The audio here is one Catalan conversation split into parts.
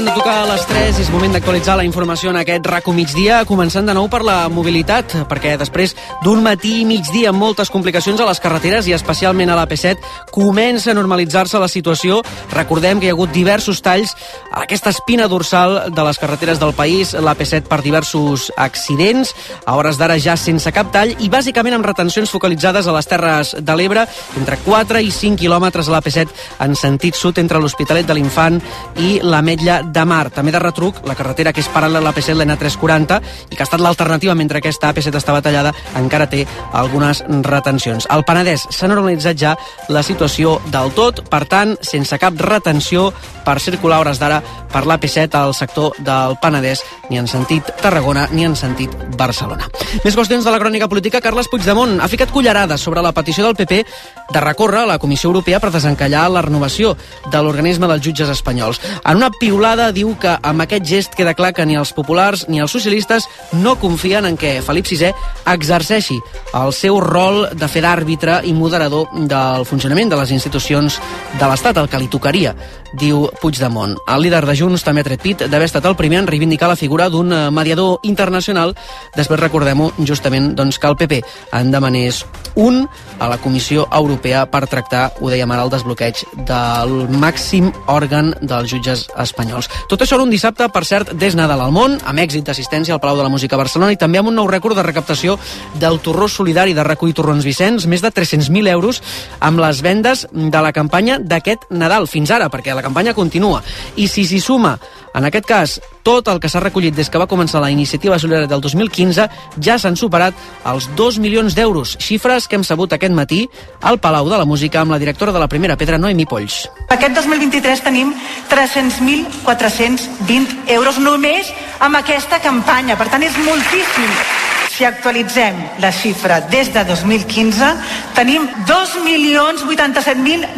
when the Tocar a les 3 i és moment d'actualitzar la informació en aquest RACO migdia, començant de nou per la mobilitat, perquè després d'un matí i migdia amb moltes complicacions a les carreteres i especialment a l'AP7, comença a normalitzar-se la situació. Recordem que hi ha hagut diversos talls a aquesta espina dorsal de les carreteres del país, l'AP7 per diversos accidents, a hores d'ara ja sense cap tall i bàsicament amb retencions focalitzades a les Terres de l'Ebre, entre 4 i 5 quilòmetres a l'AP7 en sentit sud entre l'Hospitalet de l'Infant i la Metlla de Mar. També de retruc, la carretera que és paral·lela a l'AP7, l'N340, i que ha estat l'alternativa mentre aquesta AP7 estava tallada, encara té algunes retencions. Al Penedès s'ha normalitzat ja la situació del tot, per tant, sense cap retenció per circular hores d'ara per l'AP7 al sector del Penedès, ni en sentit Tarragona ni en sentit Barcelona. Més qüestions de la crònica política, Carles Puigdemont ha ficat cullerades sobre la petició del PP de recórrer a la Comissió Europea per desencallar la renovació de l'organisme dels jutges espanyols. En una piulada diu que amb aquest gest queda clar que ni els populars ni els socialistes no confien en que Felip VI exerceixi el seu rol de fer d'àrbitre i moderador del funcionament de les institucions de l'Estat, el que li tocaria, diu Puigdemont. El líder de Junts també ha tret pit d'haver estat el primer en reivindicar la figura d'un eh, mediador internacional. Després recordem-ho justament doncs, que el PP en demanés un a la Comissió Europea per tractar, ho dèiem ara, el desbloqueig del màxim òrgan dels jutges espanyols. Tot això un dissabte, per cert, des Nadal al món, amb èxit d'assistència al Palau de la Música Barcelona i també amb un nou rècord de recaptació del torró solidari de recull torrons Vicenç, més de 300.000 euros amb les vendes de la campanya d'aquest Nadal, fins ara, perquè la campanya continua. I si s'hi suma, en aquest cas, tot el que s'ha recollit des que va començar la iniciativa solidària del 2015, ja s'han superat els 2 milions d'euros, xifres que hem sabut aquest matí al Palau de la Música amb la directora de la Primera Pedra, Noemi Polls. Aquest 2023 tenim 300.420 euros només amb aquesta campanya. Per tant, és moltíssim. Si actualitzem la xifra des de 2015, tenim 2.087.923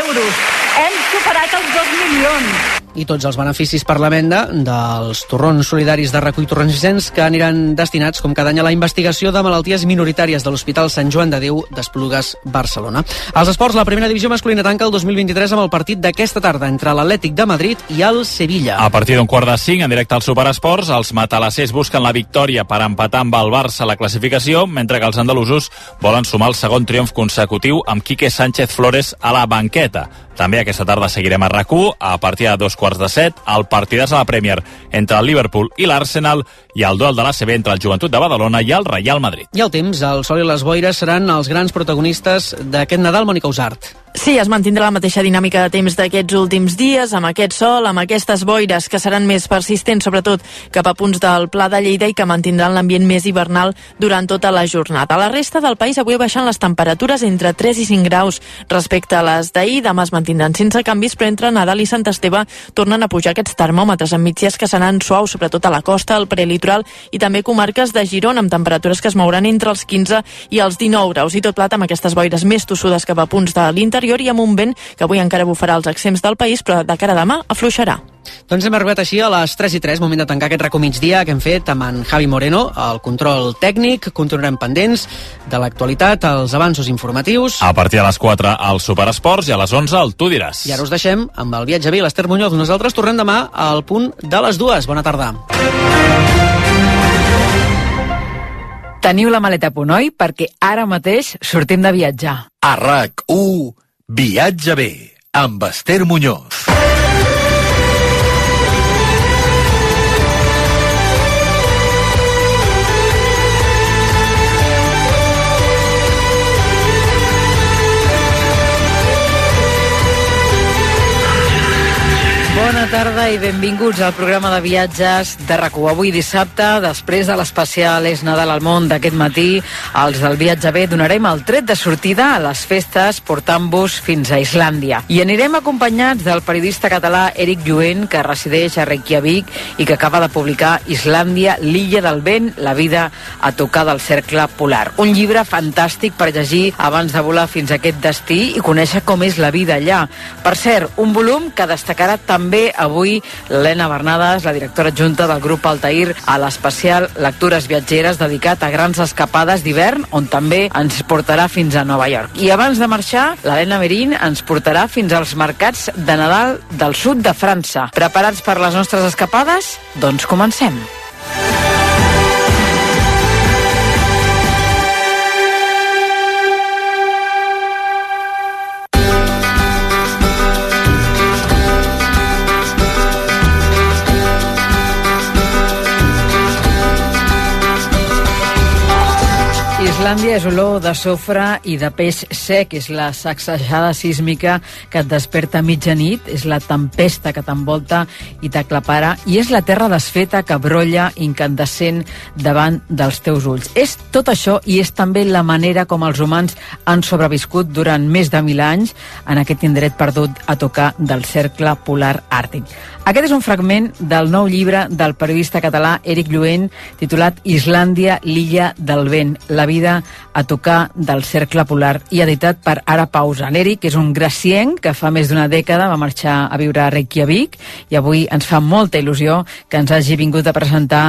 euros. Hem superat els 2 milions i tots els beneficis per la venda dels torrons solidaris de recull torrons Vicenç que aniran destinats, com cada any, a la investigació de malalties minoritàries de l'Hospital Sant Joan de Déu d'Esplugues, Barcelona. Als esports, la primera divisió masculina tanca el 2023 amb el partit d'aquesta tarda entre l'Atlètic de Madrid i el Sevilla. A partir d'un quart de cinc, en directe al Superesports, els matalassers busquen la victòria per empatar amb el Barça la classificació, mentre que els andalusos volen sumar el segon triomf consecutiu amb Quique Sánchez Flores a la banqueta. També aquesta tarda seguirem a rac a partir de dos quarts de set, el partidàs a la Premier entre el Liverpool i l'Arsenal i el duel de l'ACB entre el Joventut de Badalona i el Real Madrid. I el temps, el sol i les boires seran els grans protagonistes d'aquest Nadal, Mònica Usart. Sí, es mantindrà la mateixa dinàmica de temps d'aquests últims dies, amb aquest sol, amb aquestes boires que seran més persistents, sobretot cap a punts del Pla de Lleida i que mantindran l'ambient més hivernal durant tota la jornada. A la resta del país avui baixant les temperatures entre 3 i 5 graus respecte a les d'ahir. Demà es mantindran sense canvis, però entre Nadal i Sant Esteve tornen a pujar aquests termòmetres amb migdies que seran suaus, sobretot a la costa, al prelitoral i també comarques de Girona, amb temperatures que es mouran entre els 15 i els 19 graus. I tot plat amb aquestes boires més tossudes cap a punts de l'interior interior i amb un vent que avui encara bufarà els accents del país, però de cara a demà afluixarà. Doncs hem arribat així a les 3 i 3, moment de tancar aquest racó migdia que hem fet amb en Javi Moreno, el control tècnic. Continuarem pendents de l'actualitat, els avanços informatius. A partir de les 4 al Superesports i a les 11 al Tu diràs. I ara us deixem amb el viatge bé, l'Ester Muñoz. Nosaltres tornem demà al punt de les dues. Bona tarda. Teniu la maleta a punt, oi? Perquè ara mateix sortim de viatjar. A RAC1, Viatge bé, amb Esther Muñoz. Bona tarda i benvinguts al programa de viatges de rac Avui dissabte, després de l'especial És Nadal al món d'aquest matí, els del Viatge B donarem el tret de sortida a les festes portant-vos fins a Islàndia. I anirem acompanyats del periodista català Eric Lluent, que resideix a Reykjavik i que acaba de publicar Islàndia, l'illa del vent, la vida a tocar del cercle polar. Un llibre fantàstic per llegir abans de volar fins a aquest destí i conèixer com és la vida allà. Per cert, un volum que destacarà també avui l'Helena Bernades, la directora adjunta del grup Altair, a l'especial Lectures Viatgeres dedicat a grans escapades d'hivern, on també ens portarà fins a Nova York. I abans de marxar, l'Helena Merín ens portarà fins als mercats de Nadal del sud de França. Preparats per les nostres escapades? Doncs comencem. Islàndia és olor de sofre i de peix sec, és la sacsejada sísmica que et desperta a mitjanit, és la tempesta que t'envolta i t'aclapara, i és la terra desfeta que brolla incandescent davant dels teus ulls. És tot això i és també la manera com els humans han sobreviscut durant més de mil anys en aquest indret perdut a tocar del cercle polar àrtic. Aquest és un fragment del nou llibre del periodista català Eric Lluent titulat Islàndia, l'illa del vent, la vida a tocar del cercle polar i editat per Ara Pausa. L'Eric és un gracienc que fa més d'una dècada va marxar a viure a Reykjavik i avui ens fa molta il·lusió que ens hagi vingut a presentar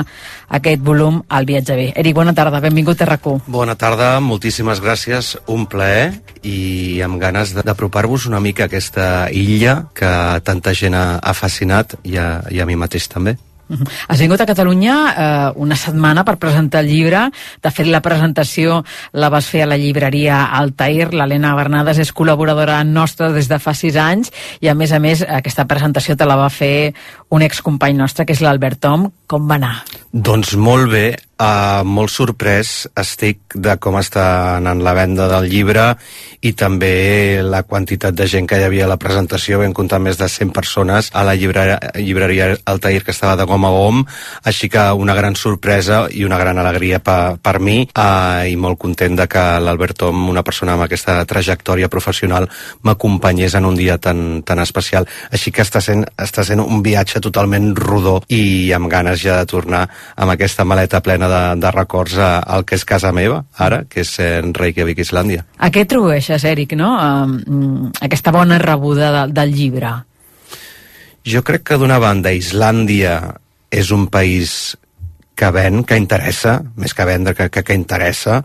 aquest volum al Viatge B. Eric, bona tarda, benvingut a rac Bona tarda, moltíssimes gràcies, un plaer i amb ganes d'apropar-vos una mica a aquesta illa que tanta gent ha, fascinat i a, i a mi mateix també. Has vingut a Catalunya eh, una setmana per presentar el llibre. De fet, la presentació la vas fer a la llibreria Altair. L'Helena Bernades és col·laboradora nostra des de fa sis anys i, a més a més, aquesta presentació te la va fer un excompany nostre, que és l'Albert Tom. Com va anar? Doncs molt bé, uh, molt sorprès estic de com està anant la venda del llibre i també la quantitat de gent que hi havia a la presentació, vam comptar més de 100 persones a la llibreria, llibreria Altair que estava de gom a gom, així que una gran sorpresa i una gran alegria per, per mi uh, i molt content de que l'Albert Tom, una persona amb aquesta trajectòria professional, m'acompanyés en un dia tan, tan especial. Així que està sent, està sent un viatge totalment rodó i amb ganes ja de tornar amb aquesta maleta plena de, de records a, al que és casa meva, ara, que és en Reykjavik, Islàndia. A què atribueixes, Eric, no? Um, aquesta bona rebuda de, del llibre? Jo crec que d'una banda Islàndia és un país que ven, que interessa, més que vendre, que, que, que interessa,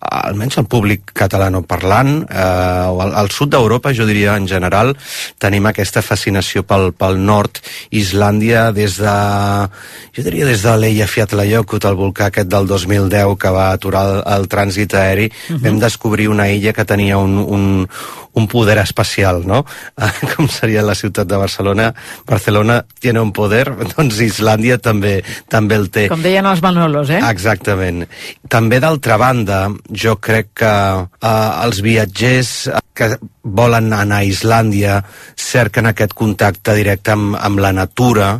almenys el públic catalanoparlant, eh, o al, al sud d'Europa, jo diria en general, tenim aquesta fascinació pel, pel nord. Islàndia, des de, jo diria des de l'Eia Fiatlayokut, el volcà aquest del 2010 que va aturar el, el trànsit aeri, uh mhm. -huh. vam descobrir una illa que tenia un, un, un poder especial, no? Com seria la ciutat de Barcelona. Barcelona tiene un poder, doncs Islàndia també també el té. Com deien els Manolos, eh? Exactament. També, d'altra banda, jo crec que eh, els viatgers que volen anar a Islàndia cerquen aquest contacte directe amb, amb la natura,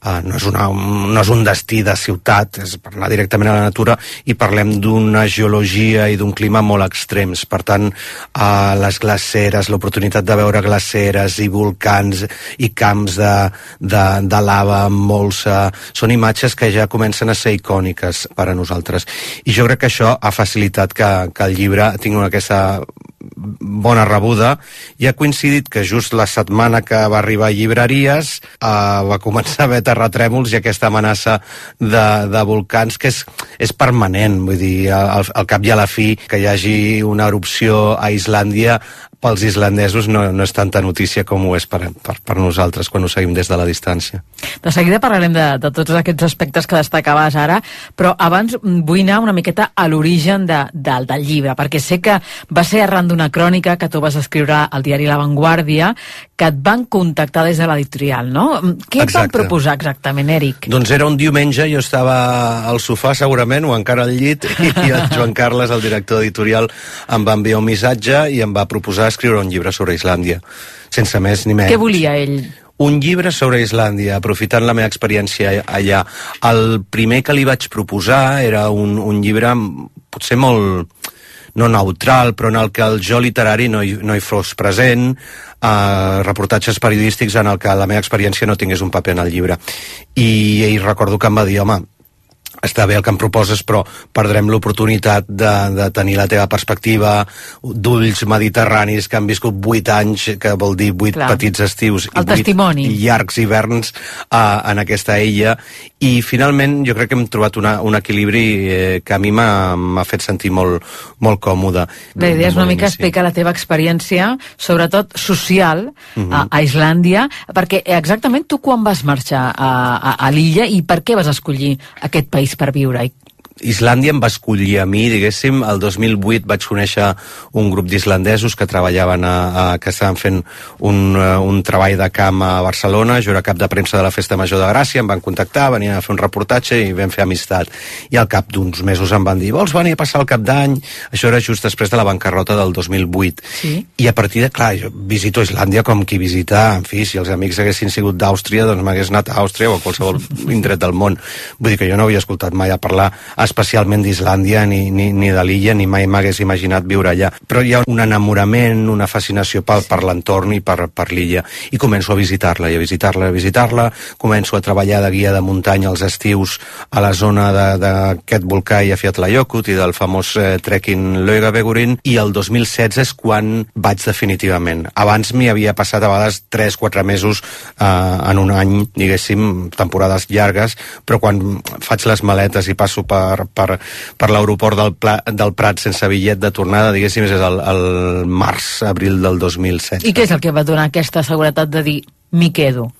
Uh, no, és una, no és un destí de ciutat, és parlar directament a la natura i parlem d'una geologia i d'un clima molt extrems. Per tant, uh, les glaceres, l'oportunitat de veure glaceres i volcans i camps de, de, de lava molsa, són imatges que ja comencen a ser icòniques per a nosaltres. I jo crec que això ha facilitat que, que el llibre tingui aquesta bona rebuda i ha coincidit que just la setmana que va arribar a llibreries eh, va començar a haver terratrèmols i aquesta amenaça de, de volcans que és, és permanent, vull dir, al, al cap i a la fi que hi hagi una erupció a Islàndia pels islandesos no, no és tanta notícia com ho és per, per, per nosaltres quan ho seguim des de la distància. De seguida parlarem de, de tots aquests aspectes que destacaves ara, però abans vull anar una miqueta a l'origen de, de, del llibre, perquè sé que va ser arran d'una crònica que tu vas escriure al diari La Vanguardia, que et van contactar des de l'editorial, no? Què et van proposar exactament, Eric? Doncs era un diumenge, jo estava al sofà segurament, o encara al llit, i el Joan Carles, el director editorial, em va enviar un missatge i em va proposar escriure un llibre sobre Islàndia, sense més ni menys. Què volia ell? Un llibre sobre Islàndia, aprofitant la meva experiència allà. El primer que li vaig proposar era un, un llibre potser molt no neutral, però en el que el jo literari no hi, no hi fos present, eh, reportatges periodístics en el que la meva experiència no tingués un paper en el llibre. I, i recordo que em va dir, home, està bé el que em proposes, però perdrem l'oportunitat de, de tenir la teva perspectiva d'ulls mediterranis que han viscut 8 anys, que vol dir 8 Clar. petits estius el i 8 llargs hiverns uh, en aquesta illa. I finalment jo crec que hem trobat una, un equilibri eh, que a mi m'ha fet sentir molt, molt còmode. La idea és una mica explicar la teva experiència, sobretot social, uh -huh. a, a Islàndia, perquè exactament tu quan vas marxar a, a, a l'illa i per què vas escollir aquest país per viure. I Islàndia em va escollir a mi, diguéssim, el 2008 vaig conèixer un grup d'islandesos que treballaven a, a, que estaven fent un, uh, un treball de camp a Barcelona, jo era cap de premsa de la Festa Major de Gràcia, em van contactar, venien a fer un reportatge i vam fer amistat. I al cap d'uns mesos em van dir, vols venir a passar el cap d'any? Això era just després de la bancarrota del 2008. Sí. I a partir de, clar, jo visito Islàndia com qui visita, en fi, si els amics haguessin sigut d'Àustria, doncs m'hagués anat a Àustria o a qualsevol indret del món. Vull dir que jo no havia escoltat mai a parlar especialment d'Islàndia ni, ni, ni de l'illa, ni mai m'hagués imaginat viure allà. Però hi ha un enamorament, una fascinació per, per l'entorn i per, per l'illa. I començo a visitar-la, i a visitar-la, a visitar-la. Començo a treballar de guia de muntanya als estius a la zona d'aquest volcà i a Fiatlayokut i del famós eh, trekking Lögavegurin, i el 2016 és quan vaig definitivament. Abans m'hi havia passat a vegades 3-4 mesos eh, en un any, diguéssim, temporades llargues, però quan faig les maletes i passo per, per, per l'aeroport del, Pla, del Prat sense bitllet de tornada, diguéssim, és el, el març-abril del 2007. I què és el que va donar aquesta seguretat de dir m'hi quedo?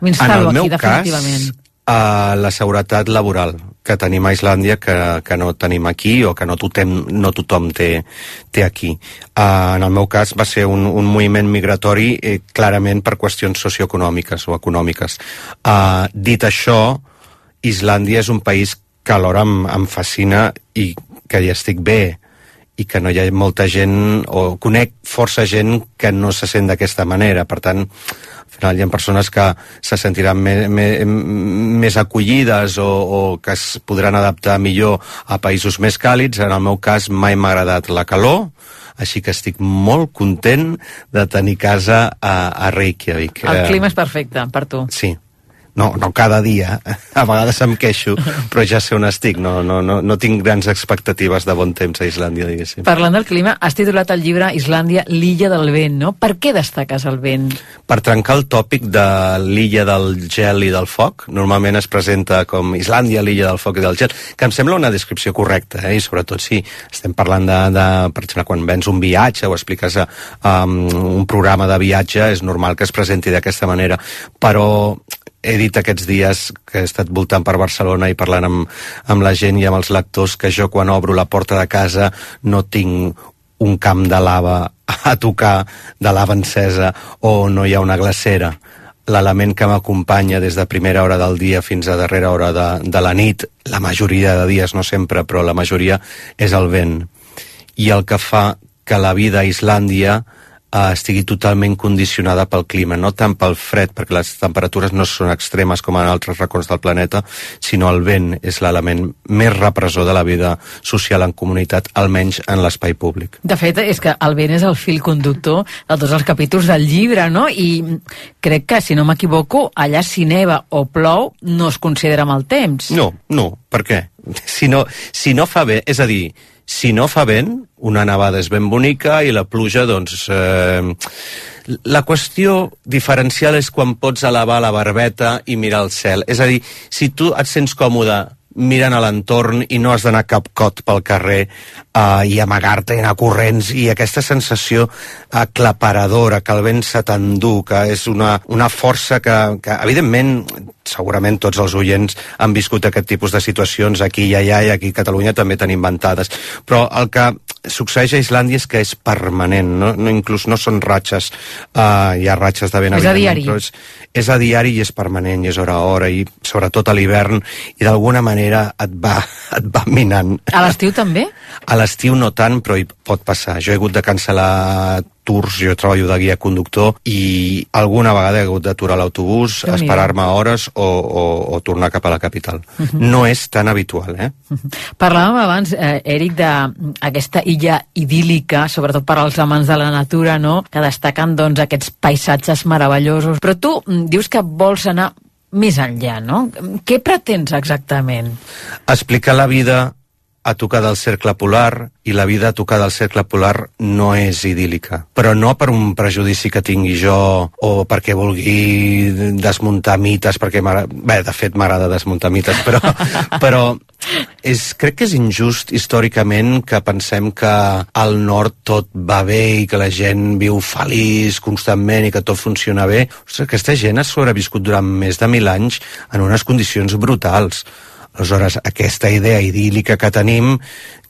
M'instal·lo aquí, definitivament. Cas, uh, la seguretat laboral que tenim a Islàndia que, que no tenim aquí o que no tothom, no tothom té, té aquí. Uh, en el meu cas va ser un, un moviment migratori eh, clarament per qüestions socioeconòmiques o econòmiques. Uh, dit això, Islàndia és un país que alhora em, em fascina i que hi estic bé i que no hi ha molta gent, o conec força gent que no se sent d'aquesta manera. Per tant, al final hi ha persones que se sentiran me, me, més acollides o, o que es podran adaptar millor a països més càlids. En el meu cas mai m'ha agradat la calor, així que estic molt content de tenir casa a, a Reykjavik. El clima és perfecte per tu. Sí, no, no cada dia, a vegades em queixo, però ja sé on estic, no, no, no, no tinc grans expectatives de bon temps a Islàndia, diguéssim. Parlant del clima, has titulat el llibre Islàndia, l'illa del vent, no? Per què destaques el vent? Per trencar el tòpic de l'illa del gel i del foc, normalment es presenta com Islàndia, l'illa del foc i del gel, que em sembla una descripció correcta, eh? i sobretot si estem parlant de, de per exemple, quan vens un viatge o expliques um, un programa de viatge, és normal que es presenti d'aquesta manera, però he dit aquests dies que he estat voltant per Barcelona i parlant amb, amb la gent i amb els lectors que jo quan obro la porta de casa no tinc un camp de lava a tocar de lava encesa o no hi ha una glacera l'element que m'acompanya des de primera hora del dia fins a darrera hora de, de la nit, la majoria de dies, no sempre, però la majoria, és el vent. I el que fa que la vida a Islàndia eh, estigui totalment condicionada pel clima, no tant pel fred, perquè les temperatures no són extremes com en altres racons del planeta, sinó el vent és l'element més repressor de la vida social en comunitat, almenys en l'espai públic. De fet, és que el vent és el fil conductor de tots els capítols del llibre, no? I crec que, si no m'equivoco, allà si neva o plou no es considera mal temps. No, no, per què? Si no, si no fa bé, és a dir, si no fa vent, una nevada és ben bonica i la pluja, doncs... Eh, la qüestió diferencial és quan pots elevar la barbeta i mirar el cel. És a dir, si tu et sents còmode mirant a l'entorn i no has d'anar cap cot pel carrer uh, i amagar-te i anar corrents i aquesta sensació aclaparadora que el vent se t'endú, que és una, una força que, que evidentment segurament tots els oients han viscut aquest tipus de situacions aquí i allà i aquí a Catalunya també tenim inventades. Però el que succeeix a Islàndia és que és permanent no, no inclús no són ratxes uh, hi ha ratxes de vent és a diari. però és, és a diari i és permanent i és hora a hora i sobretot a l'hivern i d'alguna manera et va, et va minant. A l'estiu també? a l'estiu no tant però hi pot passar. Jo he hagut de cancel·lar tours, jo treballo de guia conductor i alguna vegada he hagut d'aturar l'autobús, Déu-n'hi-do. esperar-me hores o, o, o tornar cap a la capital. No és tan habitual, eh? Parlàvem abans, eh, Eric, d'aquesta illa idíl·lica, sobretot per als amants de la natura, no? que destaquen doncs, aquests paisatges meravellosos. Però tu mm, dius que vols anar més enllà, no? Què pretens exactament? explicar la vida a tocar del cercle polar i la vida a tocar del cercle polar no és idíl·lica. Però no per un prejudici que tingui jo o perquè vulgui desmuntar mites, perquè bé, de fet m'agrada desmuntar mites, però, però és, crec que és injust històricament que pensem que al nord tot va bé i que la gent viu feliç constantment i que tot funciona bé. Ostres, aquesta gent ha sobreviscut durant més de mil anys en unes condicions brutals. Aleshores, aquesta idea idíl·lica que tenim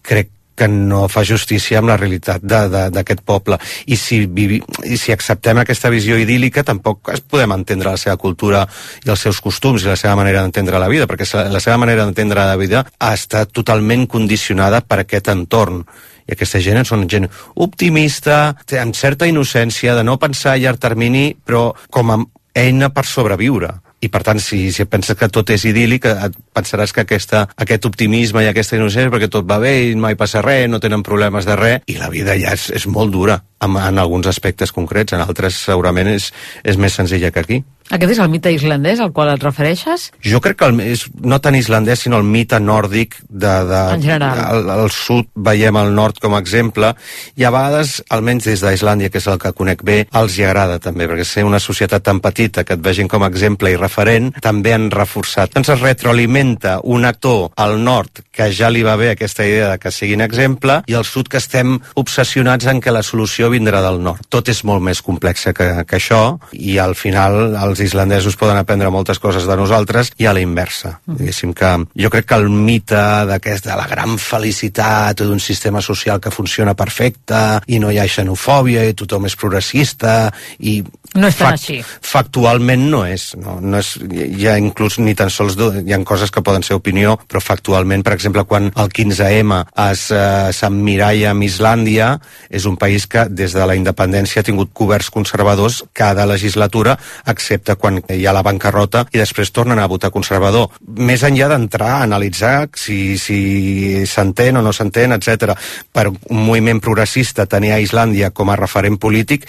crec que no fa justícia amb la realitat d'aquest poble. I si, vivi, I si acceptem aquesta visió idíl·lica, tampoc es podem entendre la seva cultura i els seus costums i la seva manera d'entendre la vida, perquè la seva manera d'entendre la vida ha estat totalment condicionada per aquest entorn. I aquesta gent són gent optimista, amb certa innocència, de no pensar a llarg termini, però com a eina per sobreviure. I per tant, si, si penses que tot és idíl·lic, et pensaràs que aquesta, aquest optimisme i aquesta innocència perquè tot va bé i mai passa res, no tenen problemes de res, i la vida ja és, és molt dura en, en alguns aspectes concrets, en altres segurament és, és més senzilla que aquí. Aquest és el mite islandès al qual et refereixes? Jo crec que el, és no tant islandès, sinó el mite nòrdic de, de, En general. Al, al sud veiem el nord com a exemple i a vegades, almenys des d'Islàndia, que és el que conec bé, els hi agrada també, perquè ser una societat tan petita que et vegin com a exemple i referent, també han reforçat. Doncs es retroalimenta un actor al nord que ja li va bé aquesta idea de que siguin exemple i al sud que estem obsessionats en que la solució vindrà del nord. Tot és molt més complex que, que això i al final els islandesos poden aprendre moltes coses de nosaltres i a la inversa. Diguéssim que jo crec que el mite d'aquest de la gran felicitat d'un sistema social que funciona perfecte i no hi ha xenofòbia i tothom és progressista i No és tan així. factualment no és, no, no és hi ha inclús ni tan sols do- hi ha coses que poden ser opinió, però factualment per exemple quan el 15M es eh, s'emmiralla amb Islàndia és un país que des de la independència ha tingut governs conservadors cada legislatura excepte quan hi ha la bancarrota i després tornen a votar conservador més enllà d'entrar a analitzar si si s'entén o no s'entén, etc. per un moviment progressista tenir a Islàndia com a referent polític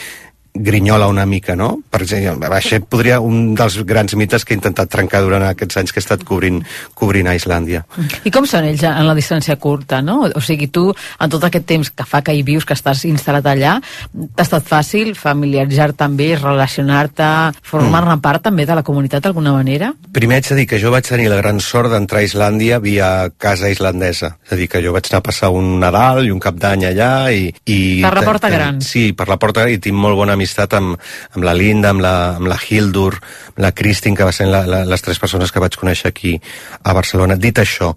grinyola una mica, no? Per exemple, això podria un dels grans mites que he intentat trencar durant aquests anys que he estat cobrint, cobrint a Islàndia. I com són ells en la distància curta, no? O sigui, tu, en tot aquest temps que fa que hi vius, que estàs instal·lat allà, t'ha estat fàcil familiaritzar-te amb ells, relacionar-te, formar-ne part també de la comunitat d'alguna manera? Primer haig de dir que jo vaig tenir la gran sort d'entrar a Islàndia via casa islandesa. És a dir, que jo vaig anar a passar un Nadal i un cap d'any allà i... i Per la Porta Gran. Sí, per la Porta Gran i tinc molt bona amistat amb, amb la Linda, amb la, amb la Hildur, amb la Kristin, que va ser la, la, les tres persones que vaig conèixer aquí a Barcelona. Dit això,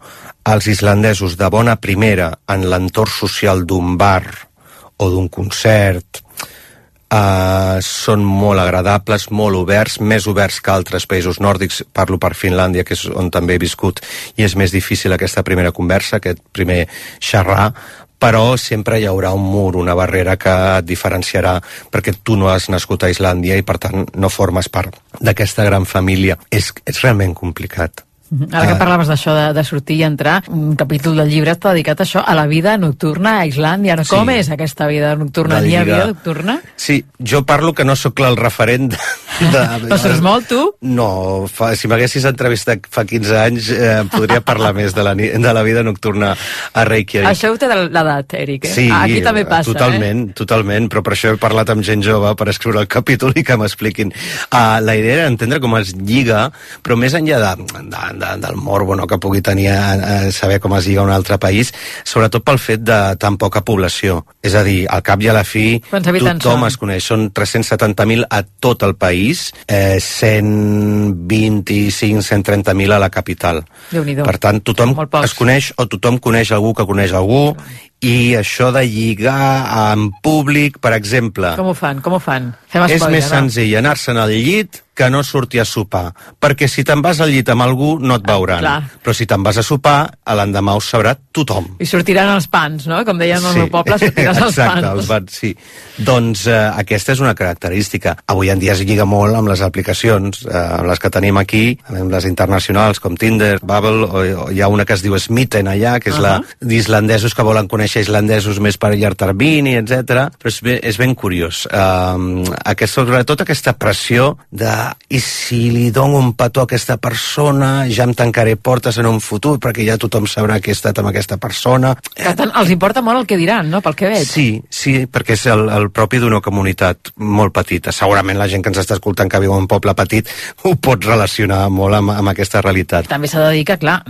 els islandesos de bona primera en l'entorn social d'un bar o d'un concert uh, són molt agradables, molt oberts, més oberts que altres països nòrdics. Parlo per Finlàndia, que és on també he viscut, i és més difícil aquesta primera conversa, aquest primer xerrar, però sempre hi haurà un mur, una barrera que et diferenciarà perquè tu no has nascut a Islàndia i per tant no formes part d'aquesta gran família. És, és realment complicat. Ara que parlaves d'això de, de sortir i entrar, un capítol del llibre està dedicat a això, a la vida nocturna a Islàndia. No? Sí. Com és aquesta vida nocturna? N'hi ha vida- vida nocturna? Sí, jo parlo que no sóc el referent de... de surts molt, tu? No, fa, si m'haguessis entrevistat fa 15 anys eh, podria parlar més de la, de la vida nocturna a Reykjavik. Això ho té de l'edat, Eric. Eh? Sí, Aquí també passa, totalment, eh? totalment, però per això he parlat amb gent jove per escriure el capítol i que m'expliquin. Uh, la idea era entendre com es lliga, però més enllà de, de, de, del morbo no, que pugui tenir a, a saber com es lliga un altre país, sobretot pel fet de tan poca població. És a dir, al cap i a la fi, tothom es coneix. Són 370.000 a tot el país, eh, 125-130.000 a la capital. Per tant, tothom es coneix o tothom coneix algú que coneix algú i això de lligar en públic, per exemple, Com ho fan? Com ho fan? Fem és spoiler, més va. senzill anar-se'n al llit que no surti a sopar, perquè si te'n vas al llit amb algú no et veuran, clar. però si te'n vas a sopar, a l'endemà ho sabrà tothom. I sortiran els pans, no? Com deien al meu poble, sortiran els exacte, pans. els pans, sí. Doncs eh, aquesta és una característica. Avui en dia es lliga molt amb les aplicacions, eh, amb les que tenim aquí, amb les internacionals com Tinder, Bubble, o, o hi ha una que es diu Smitten allà, que és uh -huh. la d'islandesos que volen conèixer islandesos més per llarg termini, etc. Però és ben, és ben curiós. Eh, aquesta, sobretot aquesta pressió de i si li dono un petó a aquesta persona, ja em tancaré portes en un futur perquè ja tothom sabrà que he estat amb aquesta persona. Per tant, els importa molt el que diran, no?, pel que veig. Sí, sí, perquè és el, el propi d'una comunitat molt petita. Segurament la gent que ens està escoltant que viu en un poble petit ho pot relacionar molt amb, amb aquesta realitat. També s'ha de dir que, clar,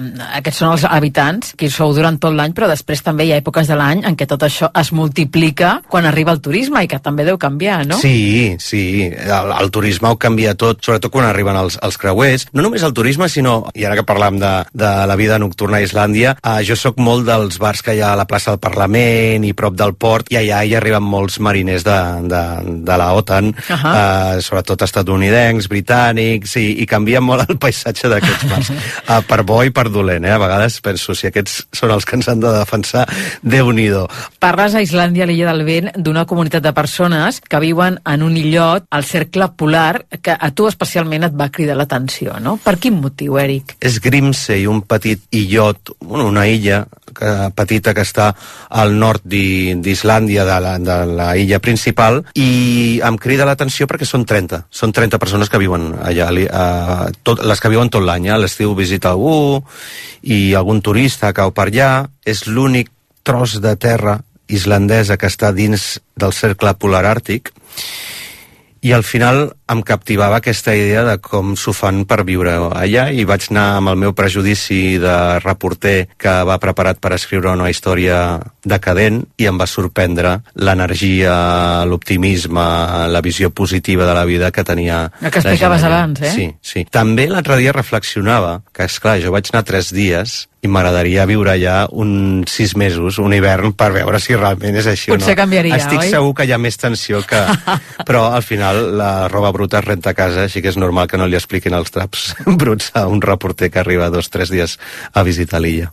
aquests són els habitants que hi sou durant tot l'any, però després també hi ha èpoques de l'any en què tot això es multiplica quan arriba el turisme i que també deu canviar, no? Sí, sí, el, el turisme ho canvia tot, sobretot quan arriben els, els creuers. No només el turisme, sinó, i ara que parlam de, de la vida nocturna a Islàndia, eh, jo sóc molt dels bars que hi ha a la plaça del Parlament i prop del port, i allà hi arriben molts mariners de, de, de la OTAN, uh -huh. eh, sobretot estatunidencs, britànics, i, i canvia molt el paisatge d'aquests bars. eh, per bo i per dolent, eh? A vegades penso, si aquests són els que ens han de defensar, déu nhi Parles a Islàndia, l'illa del vent, d'una comunitat de persones que viuen en un illot al cercle polar que a tu especialment et va cridar l'atenció, no? Per quin motiu, Eric? És Grimsey, un petit illot, una illa que, petita que està al nord d'Islàndia, de, la, de la illa principal, i em crida l'atenció perquè són 30. Són 30 persones que viuen allà, a, tot, les que viuen tot l'any. A l'estiu visita algú i algun turista cau per allà. És l'únic tros de terra islandesa que està dins del cercle polar àrtic i al final em captivava aquesta idea de com s'ho fan per viure allà i vaig anar amb el meu prejudici de reporter que va preparat per escriure una història decadent i em va sorprendre l'energia, l'optimisme, la visió positiva de la vida que tenia El que explicaves abans, eh? Sí, sí. També l'altre dia reflexionava que, és clar jo vaig anar tres dies i m'agradaria viure allà uns sis mesos, un hivern, per veure si realment és així Potser o no. canviaria, Estic oi? segur que hi ha més tensió que... Però al final la roba bruta renta a casa, així que és normal que no li expliquin els traps bruts a un reporter que arriba dos o tres dies a visitar l'illa.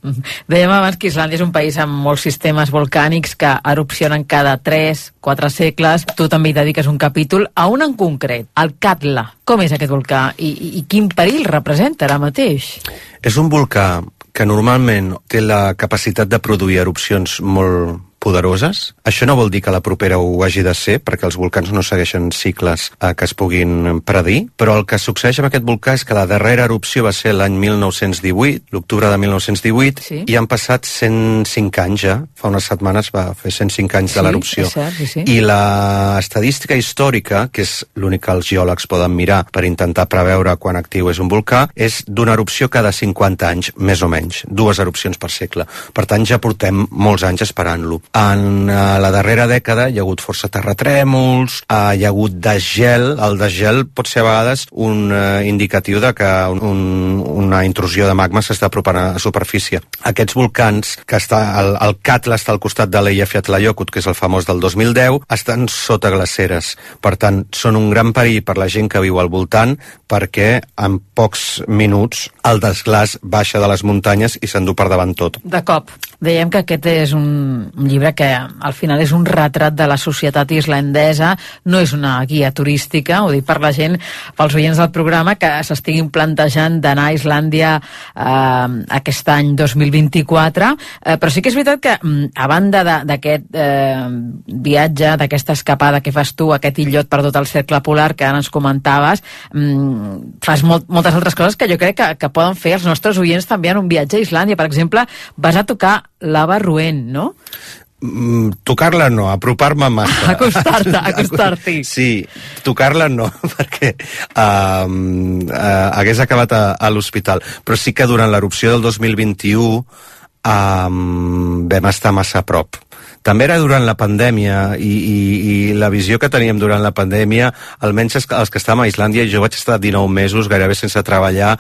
Dèiem abans que Islàndia és un país amb molts sistemes volcànics que erupcionen cada 3, 4 segles. Tu també hi dediques un capítol a un en concret, el Katla. Com és aquest volcà i, i, i quin perill representa ara mateix? És un volcà que normalment té la capacitat de produir erupcions molt poderoses. Això no vol dir que la propera ho hagi de ser, perquè els volcans no segueixen cicles eh, que es puguin predir, però el que succeeix amb aquest volcà és que la darrera erupció va ser l'any 1918, l'octubre de 1918, Sí. i han passat 105 anys ja, fa unes setmanes va fer 105 anys Sí, de l'erupció. sí, sí. I la estadística històrica, que és l'únic que els geòlegs poden mirar per intentar preveure quan actiu és un volcà, és d'una erupció cada 50 anys, més o menys, dues erupcions per segle. Per tant, ja portem molts anys esperant-lo. En uh, la darrera dècada hi ha hagut força terratrèmols, uh, hi ha hagut desgel. El desgel pot ser a vegades un uh, indicatiu de que un, un, una intrusió de magma s'està apropant a superfície. Aquests volcans, que està, el, el Katla està al costat de l'Eyjafjallajökull, que és el famós del 2010, estan sota glaceres. Per tant, són un gran perill per la gent que viu al voltant perquè en pocs minuts el desglàs baixa de les muntanyes i s'endú per davant tot. De cop. Dèiem que aquest és un, un llibre que al final és un retrat de la societat islandesa, no és una guia turística, ho dic per la gent, pels oients del programa, que s'estiguin plantejant d'anar a Islàndia eh, aquest any 2024, eh, però sí que és veritat que mm, a banda d'aquest eh, viatge, d'aquesta escapada que fas tu, aquest illot per tot el cercle polar que ara ens comentaves, mm, fas molt, moltes altres coses que jo crec que, que poden fer els nostres oients també en un viatge a Islàndia. Per exemple, vas a tocar lava roent, no? Mm, tocar-la no, apropar-me massa. Acostar-te, acostar-t'hi. Sí, tocar-la no, perquè um, uh, hagués acabat a, a l'hospital. Però sí que durant l'erupció del 2021 um, vam estar massa a prop També era durant la pandèmia i, i, i la visió que teníem durant la pandèmia, almenys els, els que estàvem a Islàndia, jo vaig estar 19 mesos gairebé sense treballar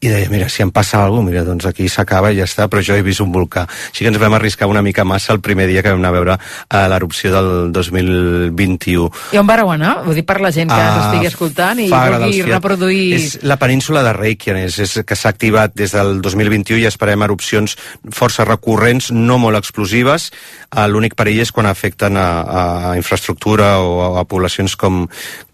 i deia, mira, si em passa alguna cosa, mira, doncs aquí s'acaba i ja està, però jo he vist un volcà. Així que ens vam arriscar una mica massa el primer dia que vam anar a veure uh, l'erupció del 2021. I on vareu anar? Ho dic per la gent que uh, ens estigui escoltant i vulgui reproduir... És la península de Reykjanes, és que s'ha activat des del 2021 i esperem erupcions força recurrents, no molt explosives. Uh, L'únic perill és quan afecten a, a infraestructura o a, a poblacions com,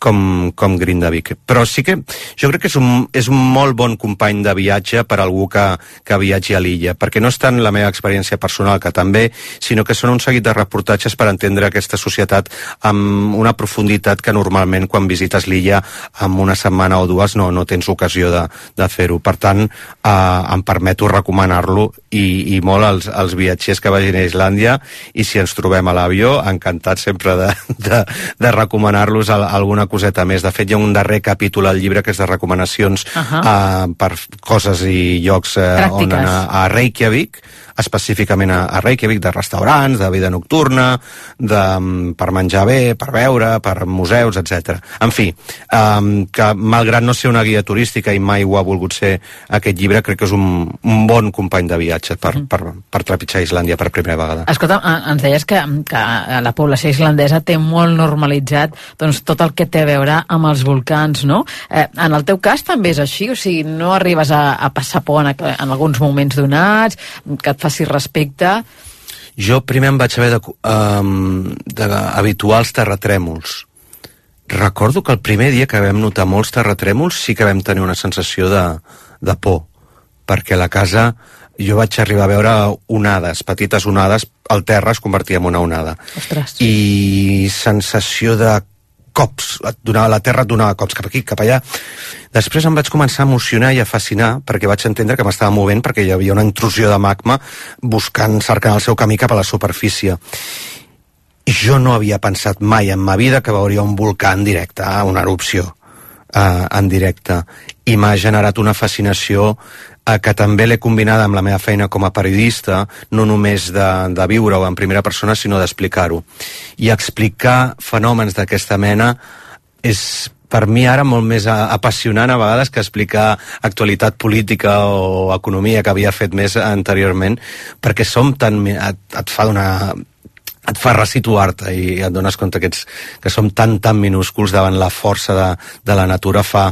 com, com Grindavik. Però sí que jo crec que és un, és un molt bon company de viatge per a algú que, que viatgi a l'illa, perquè no és tant la meva experiència personal, que també, sinó que són un seguit de reportatges per entendre aquesta societat amb una profunditat que normalment quan visites l'illa amb una setmana o dues no, no tens ocasió de, de fer-ho. Per tant, eh, em permeto recomanar-lo i, i molt als, als viatgers que vagin a Islàndia i si ens trobem a l'avió, encantat sempre de, de, de recomanar-los alguna coseta més. De fet, hi ha un darrer capítol al llibre que és de recomanacions uh -huh. uh, per coses i llocs uh, on anar a Reykjavik, específicament a, a Reykjavik, de restaurants, de vida nocturna, de, um, per menjar bé, per veure, per museus, etc. En fi, um, que malgrat no ser una guia turística i mai ho ha volgut ser aquest llibre, crec que és un, un bon company de viatge per, mm. per, per, per trepitjar Islàndia per primera vegada. Escolta, ens deies que, que la població islandesa té molt normalitzat doncs, tot el que té a veure amb els volcans, no? Eh, en el teu cas també és així? O sigui, no arribes a, a passar por en, en alguns moments donats, que et faci respecte? Jo primer em vaig haver d'habituar um, als terratrèmols. Recordo que el primer dia que vam notar molts terratrèmols sí que vam tenir una sensació de, de por, perquè la casa jo vaig arribar a veure onades, petites onades, el terra es convertia en una onada. Ostres. I sensació de cops, et donava, la terra et donava cops cap aquí, cap allà. Després em vaig començar a emocionar i a fascinar perquè vaig entendre que m'estava movent perquè hi havia una intrusió de magma buscant, cercant el seu camí cap a la superfície. Jo no havia pensat mai en ma vida que veuria un volcà en directe, una erupció eh, en directe. I m'ha generat una fascinació eh, que també l'he combinada amb la meva feina com a periodista, no només de, de viure-ho en primera persona, sinó d'explicar-ho. I explicar fenòmens d'aquesta mena és per mi ara molt més apassionant a vegades que explicar actualitat política o economia que havia fet més anteriorment, perquè som tan... et, et fa donar et fa resituar-te i et dones compte que, ets, que som tan, tan minúsculs davant la força de, de la natura. Fa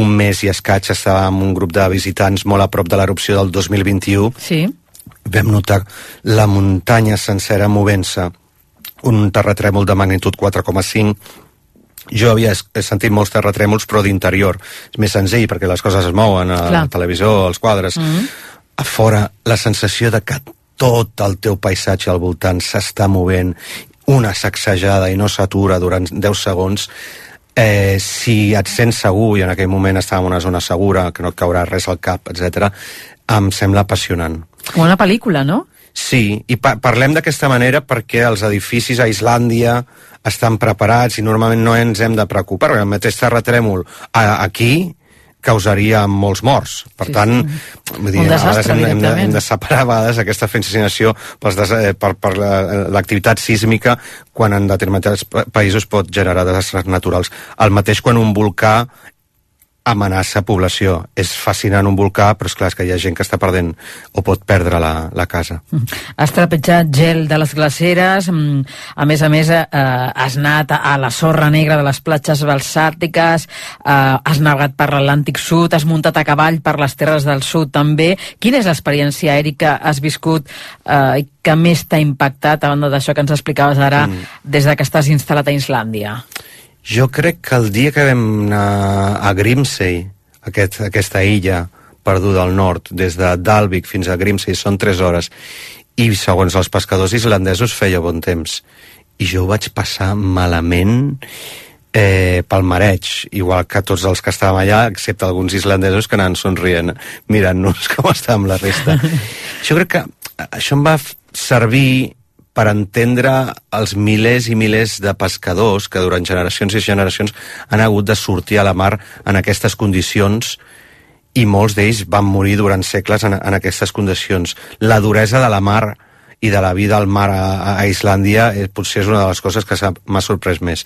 un mes i escaig estava amb un grup de visitants molt a prop de l'erupció del 2021. Sí. Vam notar la muntanya sencera movent-se, un terratrèmol de magnitud 4,5 jo havia sentit molts terratrèmols però d'interior és més senzill perquè les coses es mouen a Clar. la televisió, als quadres mm -hmm. a fora la sensació de que tot el teu paisatge al voltant s'està movent, una sacsejada i no s'atura durant 10 segons, eh, si et sents segur, i en aquell moment estàvem en una zona segura, que no et caurà res al cap, etc, em sembla apassionant. Com una pel·lícula, no? Sí, i pa parlem d'aquesta manera perquè els edificis a Islàndia estan preparats i normalment no ens hem de preocupar, perquè el mateix terratrèmol aquí causaria molts morts. Per sí, tant, sí. Vull dir, a vegades hem, hem, de, hem de separar a vegades aquesta fascinació pels des, eh, per, per l'activitat sísmica quan en determinats països pot generar desastres naturals. El mateix quan un volcà amenaça població. És fascinant un volcà, però és clar és que hi ha gent que està perdent o pot perdre la, la casa. Mm. Has trepitjat gel de les glaceres, mm, a més a més eh, has anat a la sorra negra de les platges balsàtiques, eh, has navegat per l'Atlàntic Sud, has muntat a cavall per les terres del sud també. Quina és l'experiència aèrica has viscut eh, que més t'ha impactat, a banda d'això que ens explicaves ara, mm. des de que estàs instal·lat a Islàndia? Jo crec que el dia que vam anar a Grimsey, aquest, aquesta illa perduda al nord, des de Dalvik fins a Grimsey, són 3 hores, i segons els pescadors islandesos feia bon temps. I jo ho vaig passar malament eh, pel mareig, igual que tots els que estàvem allà, excepte alguns islandesos que anaven somrient, mirant-nos com estàvem la resta. jo crec que això em va servir per entendre els milers i milers de pescadors que durant generacions i generacions han hagut de sortir a la mar en aquestes condicions i molts d'ells van morir durant segles en, en aquestes condicions. La duresa de la mar i de la vida al mar a, a Islàndia eh, potser és una de les coses que m'ha sorprès més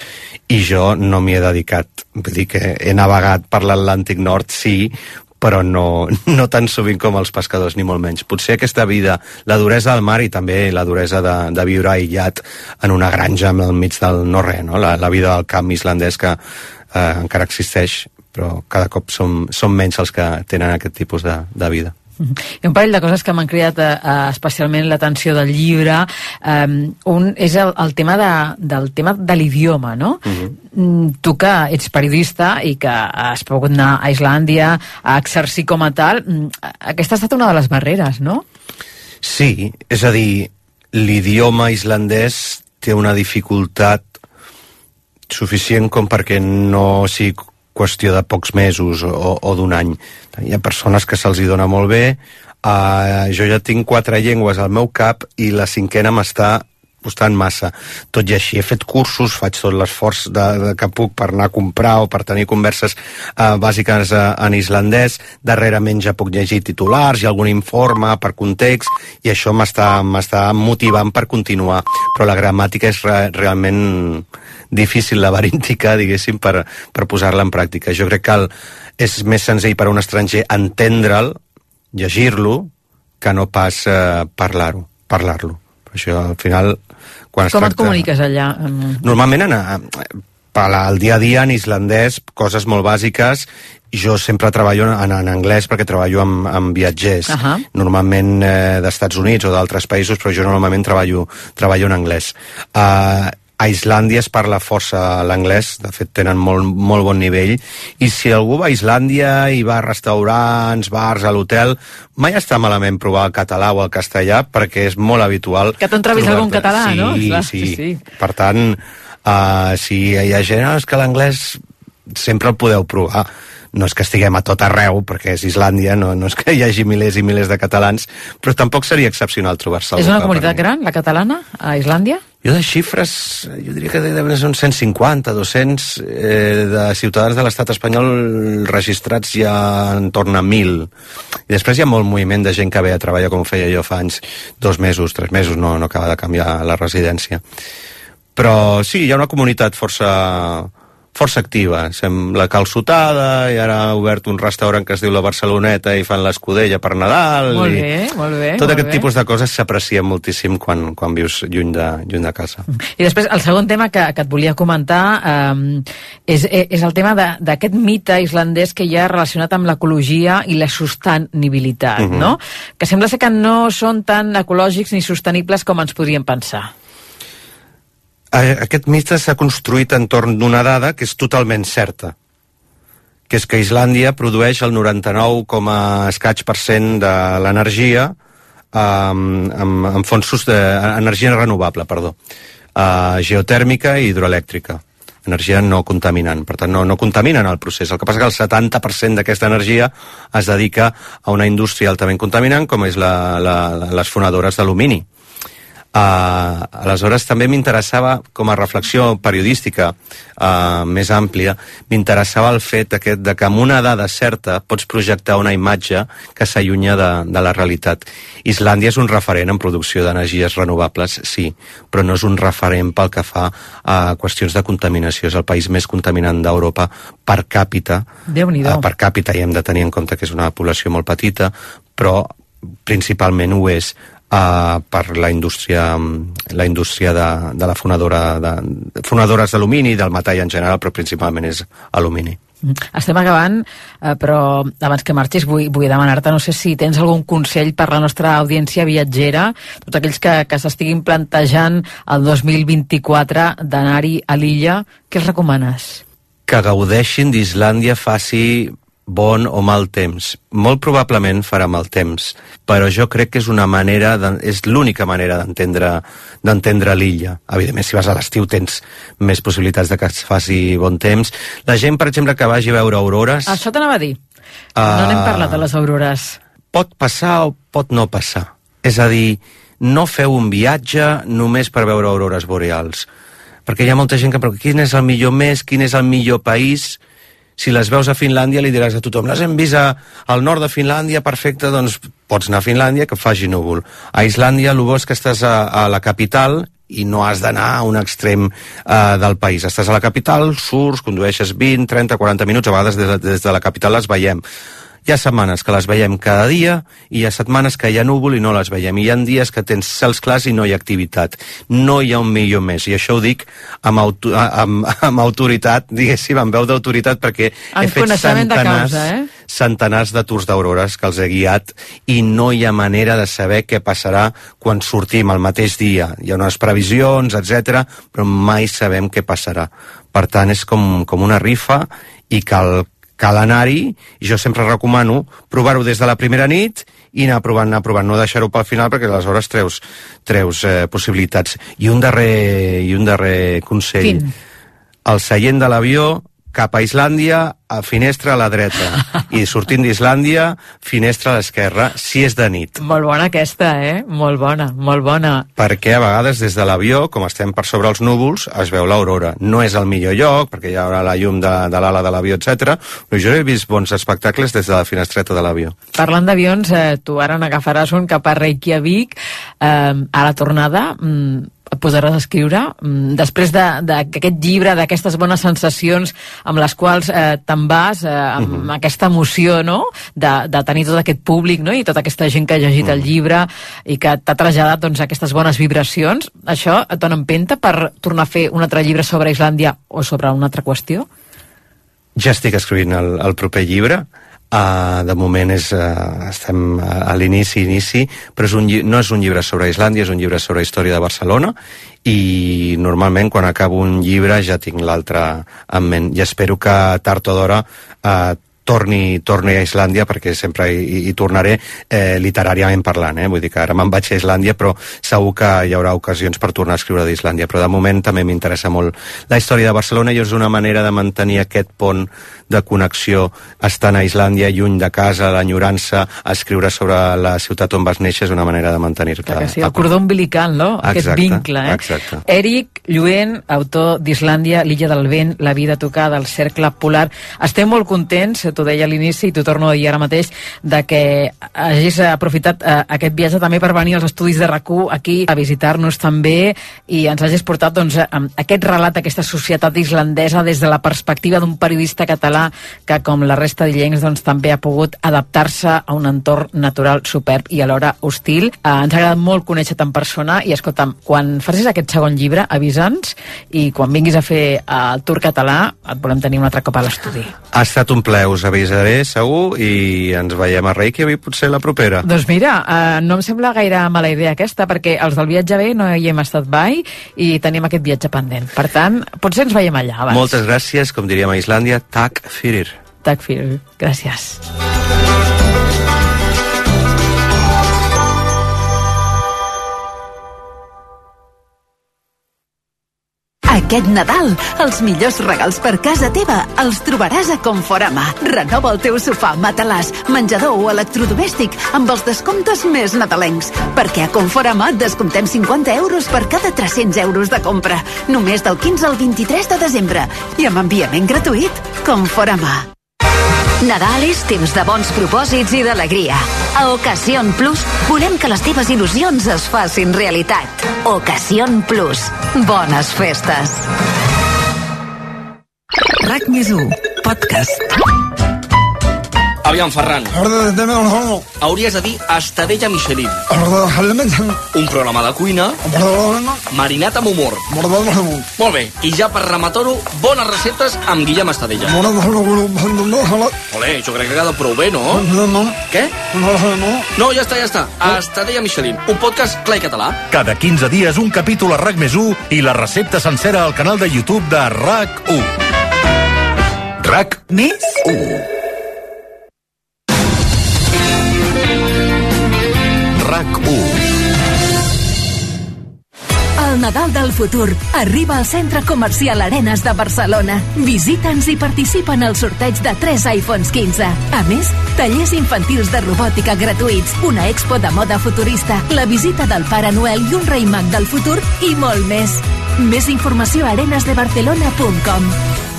i jo no m'hi he dedicat vull dir que he navegat per l'Atlàntic Nord sí, però no, no tan sovint com els pescadors, ni molt menys. Potser aquesta vida, la duresa del mar i també la duresa de, de viure aïllat en una granja al mig del no-res, no? la, la vida del camp islandès que eh, encara existeix, però cada cop som, som menys els que tenen aquest tipus de, de vida. Mhm. Hi ha un parell de coses que m'han cridat eh, eh, especialment l'atenció del llibre. Um, un és el, el tema de, del tema de l'idioma, no? Mm, Tu que ets periodista i que has pogut anar a Islàndia a exercir com a tal, mm, aquesta ha estat una de les barreres, no? Sí, és a dir, l'idioma islandès té una dificultat suficient com perquè no sigui qüestió de pocs mesos o, o d'un any. Hi ha persones que se'ls dona molt bé, uh, jo ja tinc quatre llengües al meu cap i la cinquena m'està costant massa. Tot i així, he fet cursos, faig tot l'esforç de, de, que puc per anar a comprar o per tenir converses uh, bàsiques uh, en islandès. Darrerament ja puc llegir titulars i algun informe per context i això m'està motivant per continuar. Però la gramàtica és re, realment difícil, laberíntica, diguéssim, per, per posar-la en pràctica. Jo crec que el, és més senzill per a un estranger entendre'l, llegir-lo, que no pas eh, parlar-ho. Parlar-lo. Això, al final, quan Com et tracta... comuniques allà? Normalment en, en, per al dia a dia en islandès, coses molt bàsiques, jo sempre treballo en, en anglès perquè treballo amb, amb viatgers, Ahà. normalment eh, d'Estats Units o d'altres països, però jo normalment treballo, treballo en anglès. Uh, a Islàndia es parla força l'anglès, de fet tenen molt, molt bon nivell, i si algú va a Islàndia i va a restaurants, bars, a l'hotel, mai està malament provar el català o el castellà, perquè és molt habitual... Que t'han entrevist algun català, sí, no? Clar, sí, sí, sí. Per tant, uh, si hi ha gent, "Ah, que l'anglès sempre el podeu provar no és que estiguem a tot arreu, perquè és Islàndia, no, no és que hi hagi milers i milers de catalans, però tampoc seria excepcional trobar-se És una comunitat gran, la catalana, a Islàndia? Jo de xifres, jo diria que deuen ser uns 150, 200 eh, de ciutadans de l'estat espanyol registrats ja en torn a 1.000. I després hi ha molt moviment de gent que ve a treballar com feia jo fa anys, dos mesos, tres mesos, no, no acaba de canviar la residència. Però sí, hi ha una comunitat força, força activa. Sem la calçotada, i ara ha obert un restaurant que es diu la Barceloneta i fan l'escudella per Nadal. Molt i bé, molt bé. Tot molt aquest bé. tipus de coses s'aprecien moltíssim quan, quan vius lluny de, lluny de casa. I després, el segon tema que, que et volia comentar eh, és, és el tema de- d'aquest mite islandès que hi ha relacionat amb l'ecologia i la sostenibilitat, Mhm. no? Que sembla ser que no són tan ecològics ni sostenibles com ens podríem pensar. Aquest mite s'ha construït entorn d'una dada que és totalment certa, que és que Islàndia produeix el 99, com a escaig per cent de l'energia um, amb, amb fonts sus- de, energia renovable, perdó, uh, geotèrmica i hidroelèctrica energia no contaminant, per tant no, no contaminen el procés. El que passa que el 70% d'aquesta energia es dedica a una indústria altament contaminant com és la, la, les fonadores d'alumini. Uh, aleshores també m'interessava com a reflexió periodística uh, més àmplia m'interessava el fet aquest de que amb una dada certa pots projectar una imatge que s'allunya de, de la realitat. Islàndia és un referent en producció d'energies renovables, sí però no és un referent pel que fa a qüestions de contaminació. És el país més contaminant d'Europa per càpita. Uh, per càpita i hem de tenir en compte que és una població molt petita, però principalment ho és uh, per la indústria, la indústria de, de la fonadora de, fonadores d'alumini, del metall en general, però principalment és alumini. Estem acabant, eh, però abans que marxis vull, vull demanar-te, no sé si tens algun consell per la nostra audiència viatgera, tots aquells que, que s'estiguin plantejant el 2024 d'anar-hi a l'illa, què els recomanes? Que gaudeixin d'Islàndia faci bon o mal temps. Molt probablement farà mal temps, però jo crec que és una manera, de, és l'única manera d'entendre d'entendre l'illa. Evidentment, si vas a l'estiu tens més possibilitats de que es faci bon temps. La gent, per exemple, que vagi a veure aurores... Això t'anava a dir. No n'hem parlat de les aurores. pot passar o pot no passar. És a dir, no feu un viatge només per veure aurores boreals. Perquè hi ha molta gent que... Però quin és el millor mes? Quin és el millor país? Si les veus a Finlàndia li diràs a tothom, les hem vist a, al nord de Finlàndia, perfecte, doncs pots anar a Finlàndia que faci núvol. A Islàndia el bo és que estàs a, a la capital i no has d'anar a un extrem eh, del país. Estàs a la capital, surts, condueixes 20, 30, 40 minuts, a vegades des de, des de la capital les veiem. Hi ha setmanes que les veiem cada dia i hi ha setmanes que hi ha núvol i no les veiem. I hi ha dies que tens cels clars i no hi ha activitat. No hi ha un millor més. I això ho dic amb, auto, amb, amb autoritat, diguéssim, amb veu d'autoritat, perquè En he fet centenars, causa, eh? centenars de tours d'aurores que els he guiat i no hi ha manera de saber què passarà quan sortim el mateix dia. Hi ha unes previsions, etc, però mai sabem què passarà. Per tant, és com, com una rifa i cal, cal anar-hi, i jo sempre recomano provar-ho des de la primera nit i anar provant, anar provant, no deixar-ho pel final perquè aleshores treus, treus eh, possibilitats. I un darrer, i un darrer consell. Quin? El seient de l'avió cap a Islàndia, a finestra a la dreta. I sortint d'Islàndia, finestra a l'esquerra, si és de nit. Molt bona aquesta, eh? Molt bona, molt bona. perquè a vegades des de l'avió, com estem per sobre els núvols, es veu l'aurora. No és el millor lloc, perquè hi haurà la llum de, de l'ala de l'avió, etc. però jo he vist bons espectacles des de la finestreta de l'avió. Parlant d'avions, eh, tu ara n'agafaràs un cap a Reykjavik eh, a la tornada. Mm, et posaràs a escriure mm, després d'aquest llibre, d'aquestes bones sensacions amb les quals eh, te'n vas eh, amb Mhm. aquesta emoció no? de, de tenir tot aquest públic no? i tota aquesta gent que ha llegit Mhm. el llibre i que t'ha traslladat doncs, aquestes bones vibracions això et dona empenta per tornar a fer un altre llibre sobre Islàndia o sobre una altra qüestió? Ja estic escrivint el, el proper llibre. Uh, de moment és, uh, estem a, l'inici, inici, però és un, no és un llibre sobre Islàndia, és un llibre sobre història de Barcelona i normalment quan acabo un llibre ja tinc l'altre en ment i espero que tard o d'hora uh, torni, torni a Islàndia perquè sempre hi, hi tornaré eh, literàriament parlant, eh? vull dir que ara me'n vaig a Islàndia però segur que hi haurà ocasions per tornar a escriure d'Islàndia, però de moment també m'interessa molt la història de Barcelona i és una manera de mantenir aquest pont de connexió estant a Islàndia, lluny de casa, l'enyorança, escriure sobre la ciutat on vas néixer és una manera de mantenir-te. Sí, el cordó umbilical, no? Aquest Exacte, vincle, eh? exacte. Eric Lluent, autor d'Islàndia, l'illa del vent, la vida tocada, el cercle polar. Estem molt contents, t'ho deia a l'inici i t'ho torno a dir ara mateix, de que hagis aprofitat eh, aquest viatge també per venir als estudis de rac aquí a visitar-nos també i ens hagis portat doncs, eh, aquest relat d'aquesta societat islandesa des de la perspectiva d'un periodista català que, com la resta d'illencs, doncs, també ha pogut adaptar-se a un entorn natural superb i alhora hostil. Eh, ens ha agradat molt conèixer-te en persona i, escolta'm, quan facis aquest segon llibre, avisa'ns i quan vinguis a fer eh, el tour català et volem tenir un altre cop a l'estudi. Ha estat un ple, us avisaré segur i ens veiem a Reykjavik potser la propera. Doncs mira, eh, no em sembla gaire mala idea aquesta, perquè els del viatge bé no hi hem estat mai i tenim aquest viatge pendent. Per tant, potser ens veiem allà abans. Moltes gràcies, com diríem a Islàndia, tak fyrir. Takk fyrir. Gràcies. Aquest Nadal, els millors regals per casa teva els trobaràs a Conforama. Renova el teu sofà, matalàs, menjador o electrodomèstic amb els descomptes més nadalencs. Perquè a Conforama et descomptem 50 euros per cada 300 euros de compra. Només del 15 al 23 de desembre. I amb enviament gratuït. Conforama. Nadal és temps de bons propòsits i d'alegria. A Ocasión Plus volem que les teves il·lusions es facin realitat. Ocasión Plus. Bones festes. RAC més 1, podcast. Aviam, Ferran. Hauries de dir Estadella Michelin. Un programa de cuina marinat amb humor. Molt bé, i ja per rematar-ho, bones receptes amb Guillem Estadella. Olé, jo crec que ha quedat prou bé, no? Què? No, ja està, ja està. Estadella Michelin, un podcast clar i català. Cada 15 dies un capítol a RAC més 1 i la recepta sencera al canal de YouTube de RAC1. RAC Més 1. RAC1. El Nadal del futur arriba al Centre Comercial Arenas de Barcelona. Visita'ns i participa en el sorteig de 3 iPhones 15. A més, tallers infantils de robòtica gratuïts, una expo de moda futurista, la visita del Pare Noel i un rei mag del futur i molt més. Més informació a arenasdebarcelona.com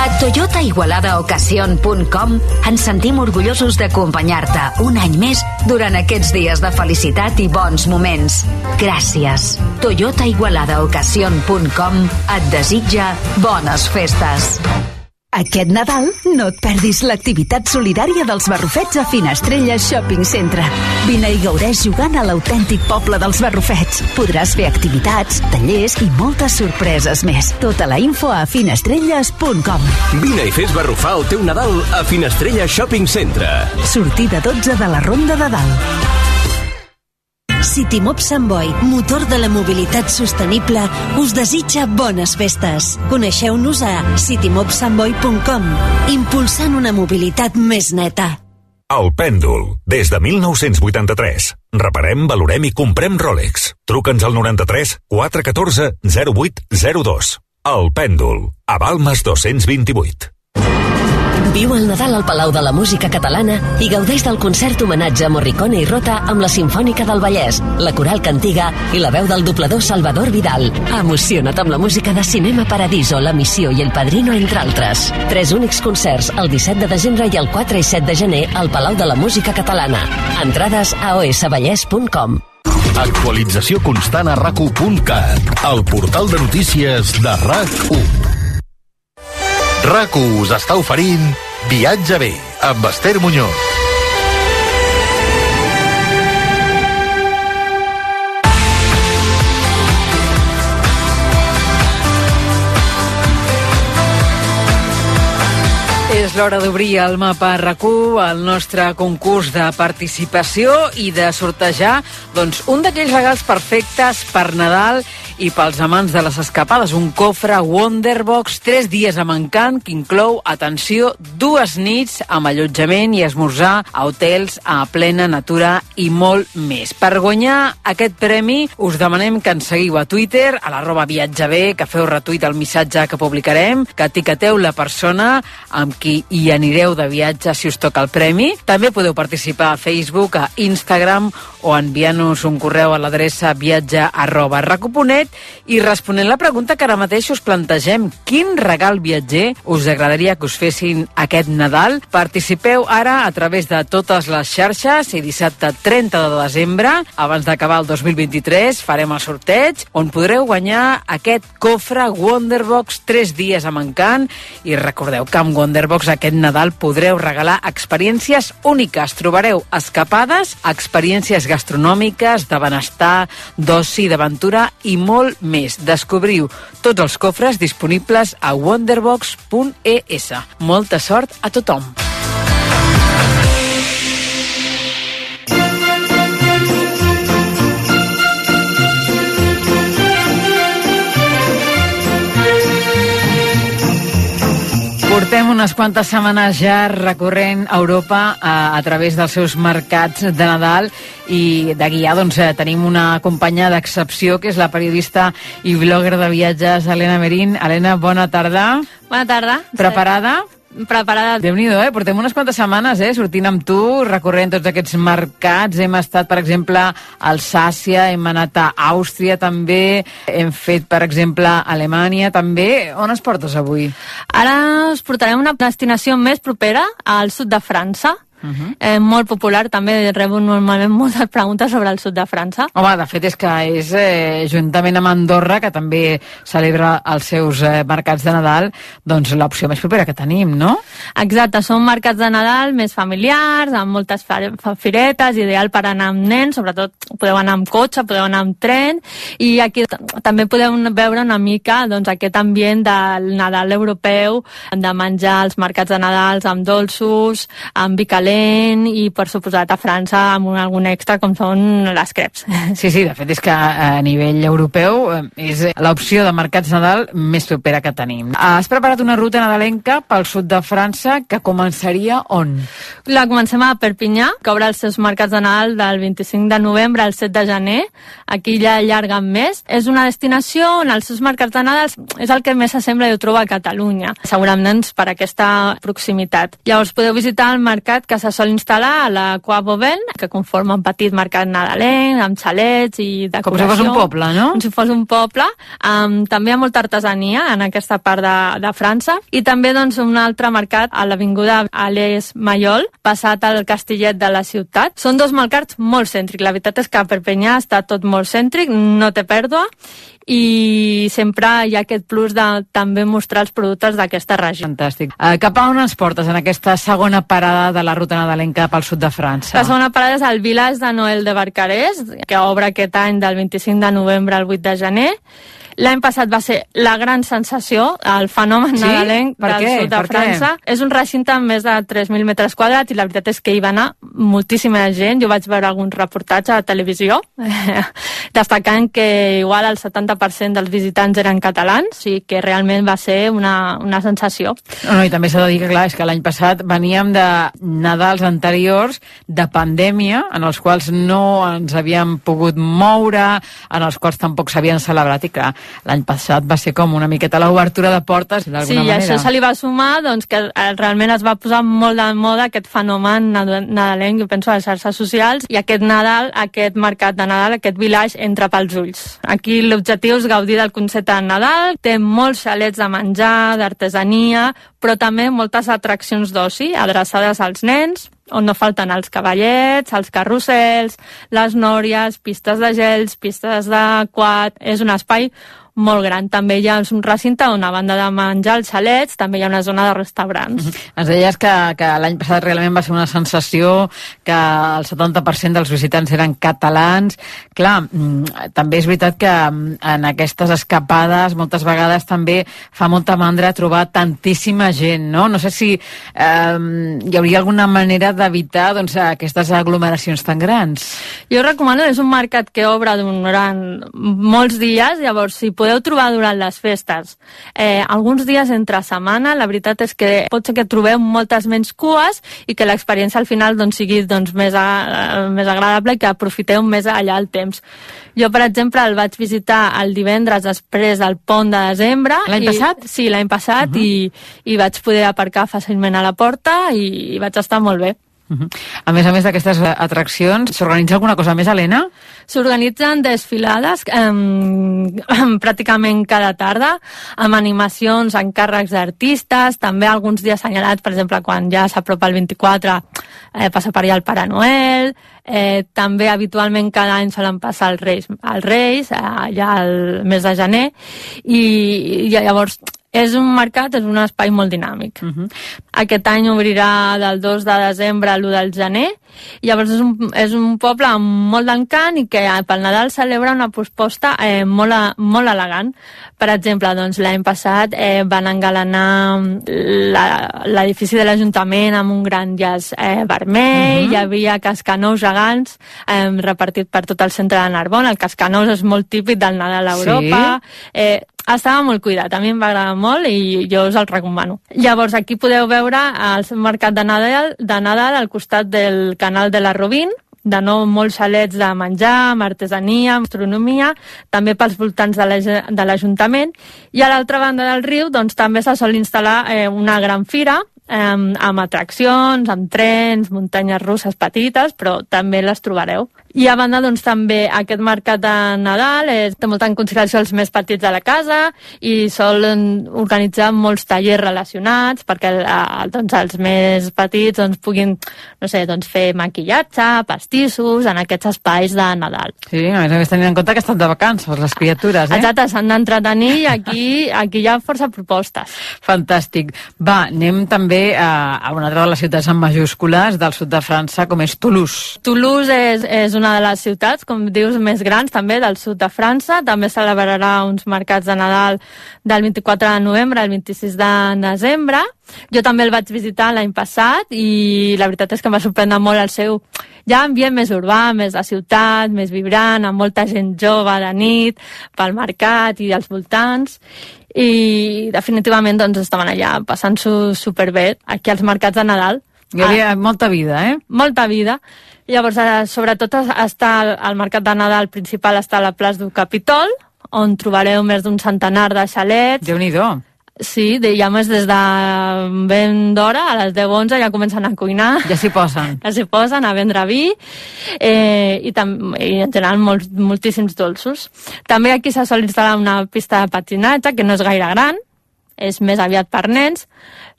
A Toyota Igualada Ocasión.com ens sentim orgullosos d'acompanyar-te un any més durant aquests dies de felicitat i bons moments. Gràcies. Toyota Igualada Ocasión.com et desitja bones festes. Aquest Nadal no et perdis l'activitat solidària dels barrufets a Finestrella Shopping Centre. Vine i gaudeix jugant a l'autèntic poble dels barrufets. Podràs fer activitats, tallers i moltes sorpreses més. Tota la info a finestrelles.com. Vine i fes barrufar el teu Nadal a Finestrella Shopping Centre. Sortida 12 de la Ronda de Dalt. Citymob Sant Boi, motor de la mobilitat sostenible, us desitja bones festes. Coneixeu-nos a citymobsantboi.com, impulsant una mobilitat més neta. El Pèndol, des de 1983. Reparem, valorem i comprem Rolex. Truca'ns al 93 414 08 02. El Pèndol, a Balmes 228. Viu el Nadal al Palau de la Música Catalana i gaudeix del concert homenatge a Morricone i Rota amb la Simfònica del Vallès, la Coral Cantiga i la veu del doblador Salvador Vidal. Emociona't amb la música de Cinema Paradiso, La Missió i El Padrino, entre altres. Tres únics concerts, el 17 de desembre i el 4 i 7 de gener al Palau de la Música Catalana. Entrades a osvallès.com. Actualització constant a rac1.cat, el portal de notícies de RAC1. RAC1 us està oferint Viatge bé, amb Esther Muñoz. És l'hora d'obrir el mapa rac el nostre concurs de participació i de sortejar doncs, un d'aquells regals perfectes per Nadal i pels amants de les escapades, un cofre Wonderbox, tres dies amb encant, que inclou, atenció, dues nits amb allotjament i esmorzar a hotels a plena natura i molt més. Per guanyar aquest premi us demanem que ens seguiu a Twitter, a l'arroba viatjabé, que feu retuit el missatge que publicarem, que etiqueteu la persona amb qui hi anireu de viatge si us toca el premi. També podeu participar a Facebook, a Instagram o enviant-nos un correu a l'adreça viatge arroba raco.net i responent la pregunta que ara mateix us plantegem. Quin regal viatger us agradaria que us fessin aquest Nadal? Participeu ara a través de totes les xarxes i dissabte 30 de desembre, abans d'acabar el 2023, farem el sorteig on podreu guanyar aquest cofre Wonderbox 3 dies amb encant i recordeu que amb Wonderbox aquest Nadal podreu regalar experiències úniques. Trobareu escapades, experiències gastronòmiques, de benestar, d'oci, d'aventura i molt més. Descobriu tots els cofres disponibles a wonderbox.es. Molta sort a tothom! Portem unes quantes setmanes ja recorrent Europa a, a través dels seus mercats de Nadal i de guiar doncs, eh, tenim una companya d'excepció que és la periodista i blogger de viatges Helena Merín. Helena, bona tarda. Bona tarda. Preparada? Preparada. déu nhi eh? Portem unes quantes setmanes, eh? Sortint amb tu, recorrent tots aquests mercats. Hem estat, per exemple, a Alsàcia, hem anat a Àustria també, hem fet, per exemple, a Alemanya també. On es portes avui? Ara us portarem una destinació més propera al sud de França, Uh -huh. eh, molt popular, també rebo normalment moltes preguntes sobre el sud de França. Home, de fet és que és, eh, juntament amb Andorra, que també celebra els seus eh, mercats de Nadal, doncs l'opció més propera que tenim, no? Exacte, són mercats de Nadal més familiars, amb moltes firetes, ideal per anar amb nens, sobretot podeu anar amb cotxe, podeu anar amb tren, i aquí també podeu veure una mica doncs, aquest ambient del Nadal europeu, de menjar els mercats de Nadal amb dolços, amb bicalets, talent i, per suposat, a França amb un, algun extra com són les creps. Sí, sí, de fet és que a nivell europeu eh, és l'opció de mercats Nadal més propera que tenim. Has preparat una ruta nadalenca pel sud de França que començaria on? La comencem a Perpinyà, que obre els seus mercats de Nadal del 25 de novembre al 7 de gener. Aquí ja allarguen més. És una destinació on els seus mercats de Nadal és el que més s'assembla jo trobo a Catalunya, segurament per aquesta proximitat. Llavors podeu visitar el mercat que se sol instal·lar a la Qua Bovent, que conforma un petit mercat nadalenc, amb xalets i decoració. Com si fos un poble, no? Com si fos un poble. Um, també hi ha molta artesania en aquesta part de, de França. I també doncs, un altre mercat a l'avinguda Alès Mayol, passat al Castillet de la ciutat. Són dos mercats molt cèntrics. La veritat és que a Perpinyà està tot molt cèntric, no té pèrdua, i sempre hi ha aquest plus de també mostrar els productes d'aquesta regió. Fantàstic. Uh, cap a on ens portes en aquesta segona parada de la ruta nadalenca pel sud de França? La segona parada és el Village de Noel de Barcarès, que obre aquest any del 25 de novembre al 8 de gener. L'any passat va ser la gran sensació, el fenomen Sí? nadalenc Per del què? sud de Per què? França. És un recinte amb més de 3.000 metres quadrats i la veritat és que hi va anar moltíssima gent. Jo vaig veure algun reportatge a televisió destacant que igual el 70% dels visitants eren catalans i que realment va ser una, una sensació. No, no, i també s'ha de dir que, clar, és que l'any passat veníem de Nadals anteriors de pandèmia, en els quals no ens havíem pogut moure, en els quals tampoc s'havien celebrat, i clar, l'any passat va ser com una miqueta l'obertura de portes, d'alguna Sí, manera. això se li va sumar doncs, que eh, realment es va posar molt de moda aquest fenomen nad- nadalenc, jo penso, a les xarxes socials, i aquest Nadal, aquest mercat de Nadal, aquest village, entra pels ulls. Aquí l'objectiu és gaudir del concepte de Nadal, té molts xalets de menjar, d'artesania, però també moltes atraccions d'oci adreçades als nens, on no falten els cavallets, els carrusels, les nòries, pistes de gels, pistes de quad... És un espai molt gran. També hi ha un recinte on, a banda de menjar els xalets, també hi ha una zona de restaurants. Ens deies que, que l'any passat realment va ser una sensació, que el 70% dels visitants eren catalans. Clar, mm, també és veritat que mm, en aquestes escapades moltes vegades també fa molta mandra trobar tantíssima gent, no? No sé si eh, hi hauria alguna manera d'evitar doncs, aquestes aglomeracions tan grans. Jo recomano, és un mercat que obre durant molts dies, llavors si podeu trobar durant les festes eh, alguns dies entre setmana, la veritat és que pot ser que trobeu moltes menys cues i que l'experiència al final doncs, sigui doncs, més, a, més agradable i que aprofiteu més allà el temps. Jo, per exemple, el vaig visitar el divendres després del pont de desembre. L'any passat? Sí, l'any passat, Mhm. i, i vaig poder aparcar fàcilment a la porta i, i vaig estar molt bé. Uh -huh. A més a més d'aquestes eh, atraccions, s'organitza alguna cosa més, Helena? S'organitzen desfilades eh, pràcticament cada tarda, amb animacions, encàrrecs d'artistes, també alguns dies assenyalats, per exemple, quan ja s'apropa el 24, eh, passa per allà el Pare Noel, eh, també habitualment cada any solen passar els Reis, els Reis eh, ja al mes de gener, i, i llavors és un mercat, és un espai molt dinàmic. Uh -huh. Aquest any obrirà del 2 de desembre a l'1 del gener, i llavors és un, és un poble amb molt d'encant i que eh, pel Nadal celebra una posposta eh, molt, a- molt elegant. Per exemple, doncs, l'any passat eh, van engalanar la- l'edifici de l'Ajuntament amb un gran llaç eh, vermell, Mhm. hi havia cascanous gegants eh, repartit per tot el centre de Narbona. El cascanous és molt típic del Nadal a Sí? Europa. Eh, estava molt cuidat, a mi em va agradar molt i jo us el recomano. Llavors, aquí podeu veure el mercat de Nadal, de Nadal al costat del canal de la Robin, de nou molts xalets de menjar, amb artesania, amb astronomia, també pels voltants de l'Aj- de l'Ajuntament. I a l'altra banda del riu doncs, també se sol instal·lar eh, una gran fira eh, amb atraccions, amb trens, muntanyes russes petites, però també les trobareu. I a banda, doncs, també aquest mercat de Nadal és, té molta en consideració els més petits de la casa i solen organitzar molts tallers relacionats perquè eh, doncs, els més petits doncs, puguin no sé, doncs, fer maquillatge, pastissos en aquests espais de Nadal. Sí, a més a més tenint en compte que estan de vacances, les criatures, eh? Exacte, s'han d'entretenir i aquí, aquí hi ha força propostes. Fantàstic. Va, anem també a, a una altra de les ciutats en majúscules del sud de França, com és Toulouse. Toulouse és, és una de les ciutats, com dius, més grans també del sud de França. També celebrarà uns mercats de Nadal del 24 de novembre al 26 de desembre. Jo també el vaig visitar l'any passat i la veritat és que em va sorprendre molt el seu ja ambient més urbà, més de ciutat, més vibrant, amb molta gent jove de nit, pel mercat i als voltants i definitivament doncs estaven allà passant-s'ho superbé aquí als mercats de Nadal. Hi havia molta vida, eh? Molta vida. Llavors, eh, sobretot es- està al, al mercat de Nadal principal està a la plaça du Capitol, on trobareu més d'un centenar de xalets. déu nhi Sí, de, i a més des de ben d'hora, a les 10-11 ja comencen a cuinar. Ja s'hi posen. Ja s'hi posen a vendre vi eh, i, tam, i en general molts, moltíssims dolços. També aquí se sol instal·lar una pista de patinatge que no és gaire gran, és més aviat per nens,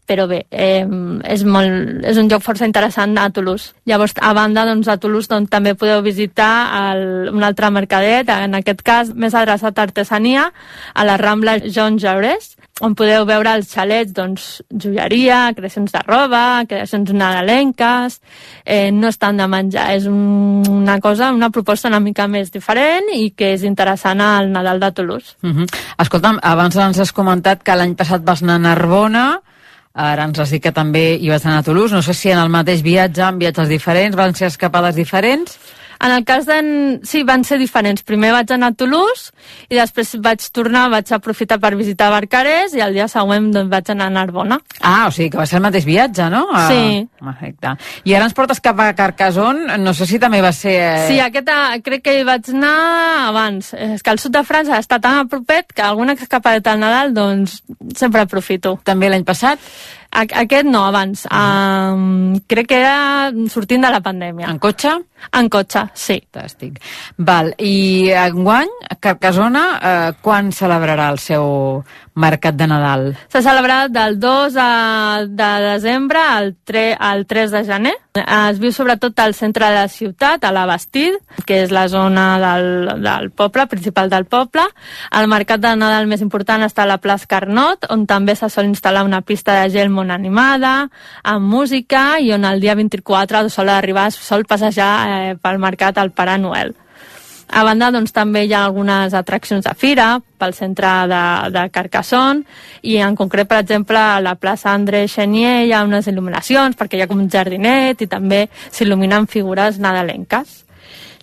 però bé, eh, és, molt, és un lloc força interessant a Toulouse. Llavors, a banda, doncs, a Toulouse doncs, també podeu visitar el, un altre mercadet, en aquest cas més adreçat a artesania, a la Rambla Jean Jaurès, on podeu veure els xalets, doncs, joieria, creacions de roba, creacions nadalenques, eh, no estan de menjar, és un, una cosa, una proposta una mica més diferent i que és interessant al Nadal de Toulouse. Uh -huh. Escolta'm, abans ens has comentat que l'any passat vas anar a Narbona, ara ens has dit que també hi vas anar a Toulouse, no sé si en el mateix viatge, en viatges diferents, van ser escapades diferents? En el cas d'en... Sí, van ser diferents. Primer vaig anar a Toulouse i després vaig tornar, vaig aprofitar per visitar Barcarès i el dia següent doncs, vaig anar a Narbona. Ah, o sigui que va ser el mateix viatge, no? A... Sí. Perfecte. I ara ens portes cap a Carcassonne, no sé si també va ser... Eh... Sí, aquest eh, crec que hi vaig anar abans. És que al sud de França està tan a propet que alguna escapadeta al Nadal, doncs sempre aprofito. També l'any passat? A aquest no, abans. Uh -huh. um, crec que era sortint de la pandèmia. En cotxe? En cotxe, sí. Fantàstic. Val, i enguany, Carcassona, eh, quan celebrarà el seu mercat de Nadal? S'ha celebrat del 2 a, de desembre al 3, al 3 de gener. Es viu sobretot al centre de la ciutat, a la Bastide, que és la zona del, del poble, principal del poble. El mercat de Nadal més important està a la plaça Carnot, on també se sol instal·lar una pista de gel molt animada, amb música, i on el dia 24 sol arribar, sol passejar eh, pel mercat al Pare Noel. A banda, doncs, també hi ha algunes atraccions de fira pel centre de, de Carcassonne i en concret, per exemple, a la plaça André Chenier hi ha unes il·luminacions perquè hi ha com un jardinet i també s'il·luminen figures nadalenques.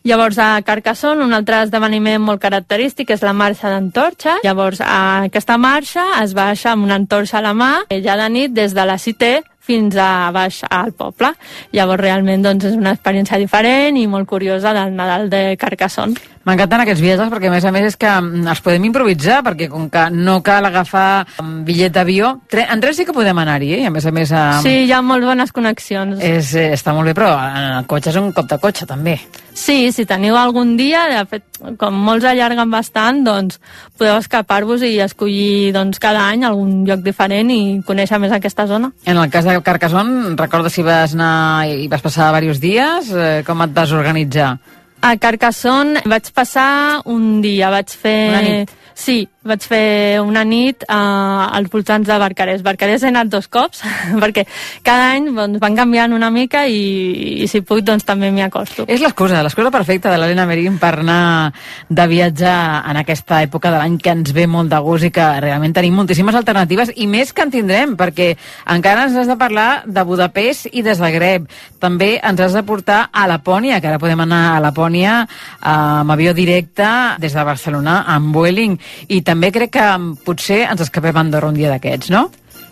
Llavors, a Carcassonne, un altre esdeveniment molt característic és la marxa d'antorxa. Llavors, aquesta marxa es baixa amb una antorxa a la mà, ja de nit, des de la Cité fins a baix al poble. Llavors, realment, doncs, és una experiència diferent i molt curiosa del Nadal de Carcassonne. M'encanten aquests viatges perquè, a més a més, és que mm, els podem improvisar, perquè com que no cal agafar un bitllet d'avió, en tren sí que podem anar-hi, eh? I a més a més... Um... Sí, hi ha molt bones connexions. És, eh, està molt bé, però en el cotxe és un cop de cotxe, també. Sí, si teniu algun dia, de fet, com molts allarguen bastant, doncs podeu escapar-vos i escollir doncs, cada any algun lloc diferent i conèixer més aquesta zona. En el cas de Carcassonne, recorda si vas anar i vas passar diversos dies, eh, com et vas organitzar? A Carcassonne vaig passar un dia, vaig fer... Una nit. Sí, vaig fer una nit uh, als voltants de Barcarès. Barcarès he anat dos cops, perquè cada any doncs, van canviant una mica i, i si puc doncs també m'hi acosto. És l'excusa, l'excusa perfecta de l'Helena Merín per anar de viatge en aquesta època de l'any que ens ve molt de gust i que realment tenim moltíssimes alternatives i més que en tindrem, perquè encara ens has de parlar de Budapest i de Zagreb. També ens has de portar a Lapònia, que ara podem anar a Lapònia eh, amb avió directe des de Barcelona amb Vueling i també crec que potser ens escapem a Andorra un dia d'aquests, no?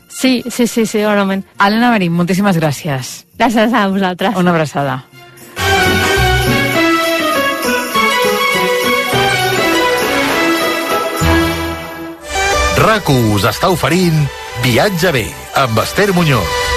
Sí, sí, sí, sí, segurament. Helena Marín, moltíssimes gràcies. Gràcies a vosaltres. Una abraçada. RAC1 us està oferint Viatge bé amb Esther Muñoz.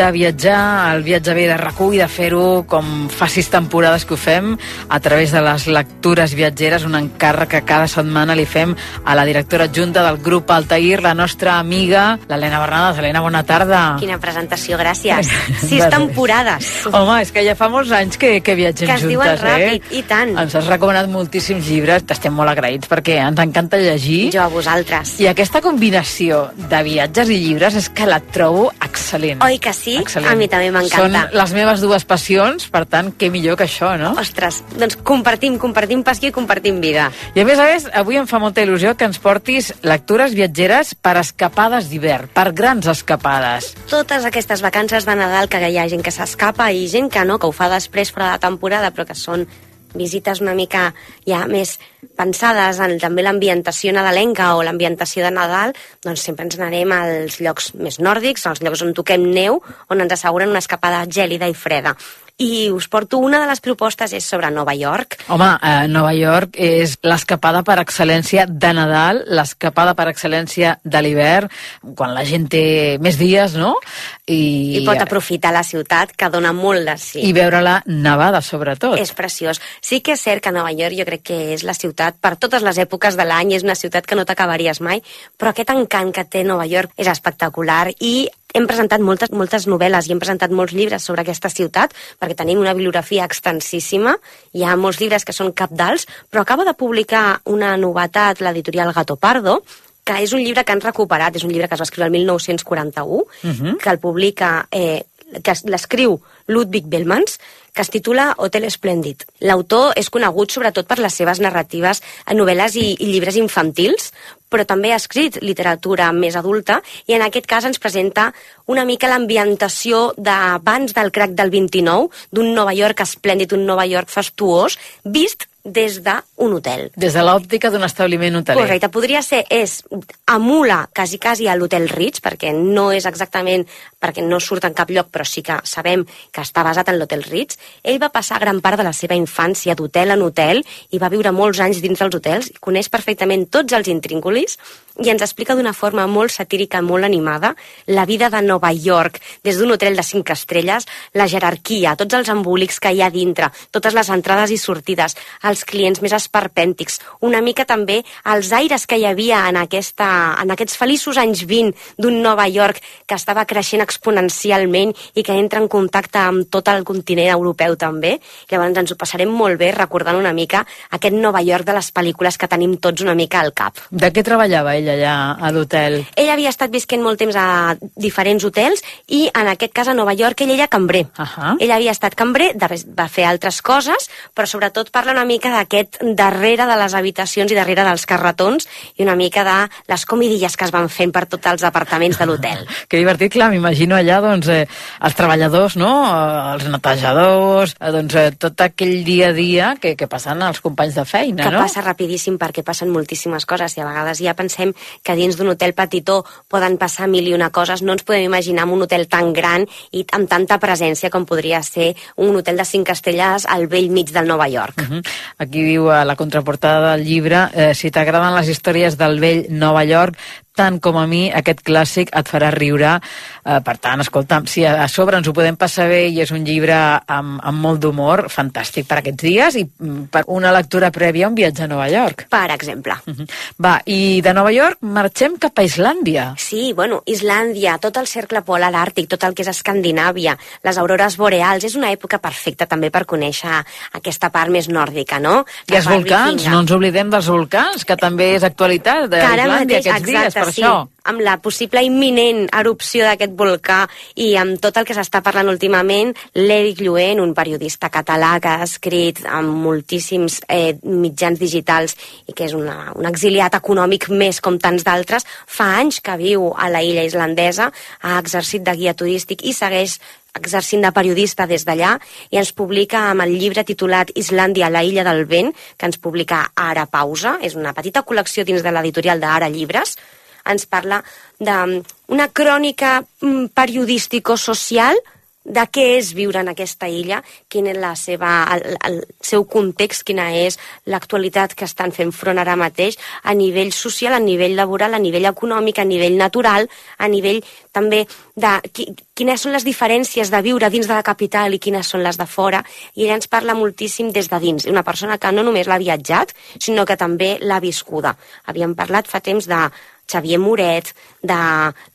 De viatjar, el viatge bé de recull, de fer-ho com fa sis temporades que ho fem, a través de les lectures viatgeres, un encàrrec que cada setmana li fem a la directora adjunta del grup Altair, la nostra amiga, l'Helena Bernades. Helena, bona tarda. Quina presentació, gràcies. Sis temporades. Home, és que ja fa molts anys que, que viatgem que es juntes, diuen eh? ràpid, i tant. Ens has recomanat moltíssims llibres, t'estem molt agraïts perquè ens encanta llegir. Jo a vosaltres. I aquesta combinació de viatges i llibres és que la trobo excel·lent. Oi que sí? Excel·lent. A mi també m'encanta. Són les meves dues passions, per tant, què millor que això, no? Ostres, doncs compartim, compartim passió i compartim vida. I a més a més, avui em fa molta il·lusió que ens portis lectures viatgeres per escapades d'hivern, per grans escapades. Totes aquestes vacances de Nadal que hi ha gent que s'escapa i gent que no, que ho fa després fora de temporada, però que són visites una mica ja més pensades en també l'ambientació nadalenca o l'ambientació de Nadal, doncs sempre ens anarem als llocs més nòrdics, als llocs on toquem neu, on ens asseguren una escapada gèlida i freda i us porto una de les propostes és sobre Nova York. Home, eh, Nova York és l'escapada per excel·lència de Nadal, l'escapada per excel·lència de l'hivern, quan la gent té més dies, no? I, I pot aprofitar la ciutat, que dona molt de sí. I veure-la nevada, sobretot. És preciós. Sí que és cert que Nova York jo crec que és la ciutat, per totes les èpoques de l'any, és una ciutat que no t'acabaries mai, però aquest encant que té Nova York és espectacular i hem presentat moltes, moltes novel·les i hem presentat molts llibres sobre aquesta ciutat, perquè tenim una bibliografia extensíssima, hi ha molts llibres que són capdals, però acaba de publicar una novetat l'editorial Gato Pardo, que és un llibre que han recuperat, és un llibre que es va escriure el 1941, uh -huh. que el publica, eh, que l'escriu Ludwig Bellmans, que es titula Hotel Splendid. L'autor és conegut sobretot per les seves narratives en novel·les i, i llibres infantils, però també ha escrit literatura més adulta i en aquest cas ens presenta una mica l'ambientació d'abans del crac del 29, d'un Nova York esplèndid, un Nova York fastuós, vist des d'un hotel. Des de l'òptica d'un establiment hoteler. Correcte, podria ser, és, emula quasi, quasi a l'hotel Ritz, perquè no és exactament, perquè no surt en cap lloc, però sí que sabem que està basat en l'hotel Ritz. Ell va passar gran part de la seva infància d'hotel en hotel i va viure molts anys dins dels hotels i coneix perfectament tots els intríngulis i ens explica d'una forma molt satírica, molt animada, la vida de Nova York, des d'un hotel de cinc estrelles, la jerarquia, tots els embolics que hi ha dintre, totes les entrades i sortides, els clients més esperpèntics, una mica també els aires que hi havia en, aquesta, en aquests feliços anys 20 d'un Nova York que estava creixent exponencialment i que entra en contacte amb tot el continent europeu també. Llavors ens ho passarem molt bé recordant una mica aquest Nova York de les pel·lícules que tenim tots una mica al cap. De què treballava ell allà a l'hotel? Ell havia estat visquent molt temps a diferents hotels i en aquest cas a Nova York ell era cambrer. Uh -huh. Ell havia estat cambrer, va fer altres coses, però sobretot parla una mica d'aquest darrere de les habitacions i darrere dels carretons i una mica de les comidilles que es van fent per tots els apartaments de l'hotel. que divertit, clar, m'imagino allà doncs, eh, els treballadors, no? els netejadors, eh, doncs, eh, tot aquell dia a dia que, que passen els companys de feina, que no? passa rapidíssim perquè passen moltíssimes coses i a vegades ja pensem que dins d'un hotel petitó poden passar mil i una coses, no ens podem imaginar un hotel tan gran i amb tanta presència com podria ser un hotel de cinc estrelles al vell mig del Nova York. Uh -huh. Aquí diu a la contraportada del llibre eh, si t'agraden les històries del vell Nova York, tant com a mi, aquest clàssic et farà riure. Eh, per tant, escolta, si a, a sobre ens ho podem passar bé i és un llibre amb, amb molt d'humor, fantàstic per aquests dies i mm, per una lectura prèvia a un viatge a Nova York. Per exemple. Uh -huh. Va, i de Nova York marxem cap a Islàndia. Sí, bueno, Islàndia, tot el cercle polar àrtic, tot el que és Escandinàvia, les aurores boreals, és una època perfecta també per conèixer aquesta part més nòrdica, no? I els volcans, no ens oblidem dels volcans, que també és actualitat d'Islàndia aquests exacte, dies, per sí, això. amb la possible imminent erupció d'aquest volcà i amb tot el que s'està parlant últimament, l'Eric Lluent, un periodista català que ha escrit amb moltíssims eh, mitjans digitals i que és una, un exiliat econòmic més com tants d'altres, fa anys que viu a la illa islandesa, ha exercit de guia turístic i segueix exercint de periodista des d'allà i ens publica amb el llibre titulat Islàndia, la illa del vent, que ens publica Ara Pausa, és una petita col·lecció dins de l'editorial d'Ara Llibres, ens parla d'una crònica mm, periodístico-social de què és viure en aquesta illa, quin és la seva, el, el seu context, quina és l'actualitat que estan fent front ara mateix a nivell social, a nivell laboral, a nivell econòmic, a nivell natural, a nivell també de qui, quines són les diferències de viure dins de la capital i quines són les de fora, i ella ens parla moltíssim des de dins, una persona que no només l'ha viatjat, sinó que també l'ha viscuda. Havíem parlat fa temps de Xavier Moret, de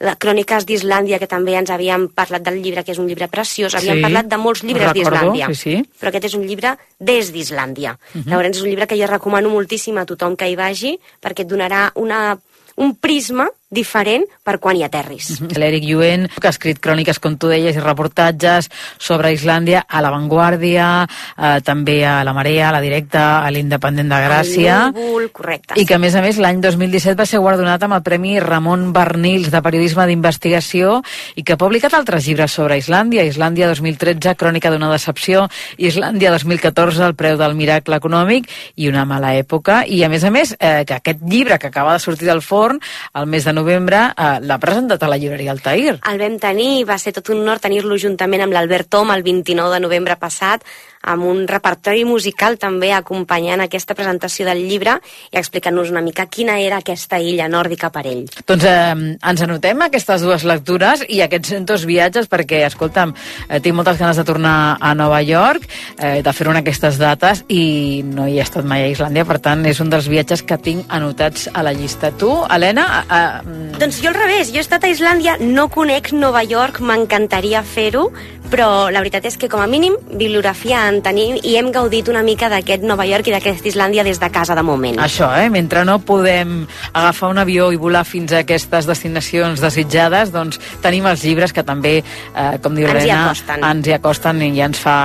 les Cròniques d'Islàndia, que també ens havíem parlat del llibre, que és un llibre preciós, havíem Sí, parlat de molts llibres d'Islàndia, sí, sí. però aquest és un llibre des d'Islàndia. Uh. -huh. Llavors és un llibre que jo recomano moltíssim a tothom que hi vagi, perquè et donarà una, un prisma diferent per quan hi aterris. Mm -hmm. L'Eric Lluent, que ha escrit cròniques, com tu deies, i reportatges sobre Islàndia a La Vanguardia, eh, també a La Marea, a La Directa, a l'Independent de Gràcia. Núvol, correcte. I que, a més a més, l'any 2017 va ser guardonat amb el Premi Ramon Bernils de Periodisme d'Investigació i que ha publicat altres llibres sobre Islàndia. Islàndia 2013, Crònica d'una decepció, Islàndia 2014, El preu del miracle econòmic i una mala època. I, a més a més, eh, que aquest llibre que acaba de sortir del forn, el mes de novembre eh, l'ha presentat a la llibreria Altair. El vam tenir, va ser tot un honor tenir-lo juntament amb l'Albert Tom el 29 de novembre passat amb un repertori musical també acompanyant aquesta presentació del llibre i explicant-nos una mica quina era aquesta illa nòrdica per ell. Doncs eh, ens anotem aquestes dues lectures i aquests dos viatges perquè, escolta'm, eh, tinc moltes ganes de tornar a Nova York, eh, de fer-ho en aquestes dates i no hi he estat mai a Islàndia, per tant és un dels viatges que tinc anotats a la llista. Tu, Helena? Eh, eh... Doncs jo al revés, jo he estat a Islàndia, no conec Nova York, m'encantaria fer-ho, però la veritat és que com a mínim bibliografia en tenim i hem gaudit una mica d'aquest Nova York i d'aquesta Islàndia des de casa de moment. Això, eh? Mentre no podem agafar un avió i volar fins a aquestes destinacions desitjades, doncs tenim els llibres que també, eh, com diu l'Helena, ens hi acosten i ja ens fa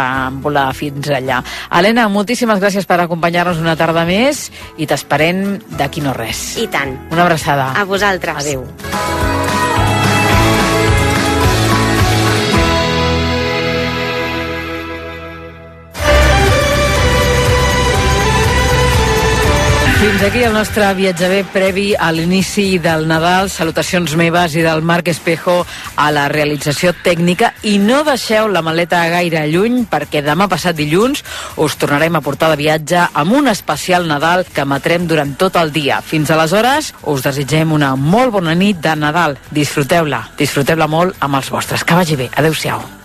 volar fins allà. Helena, moltíssimes gràcies per acompanyar-nos una tarda més i t'esperem d'aquí no res. I tant. Una abraçada. A vosaltres. Adéu. Fins aquí el nostre bé previ a l'inici del Nadal. Salutacions meves i del Marc Espejo a la realització tècnica. I no deixeu la maleta gaire lluny perquè demà passat dilluns us tornarem a portar de viatge amb un especial Nadal que emetrem durant tot el dia. Fins aleshores us desitgem una molt bona nit de Nadal. Disfruteu-la, disfruteu-la molt amb els vostres. Que vagi bé. Adéu-siau.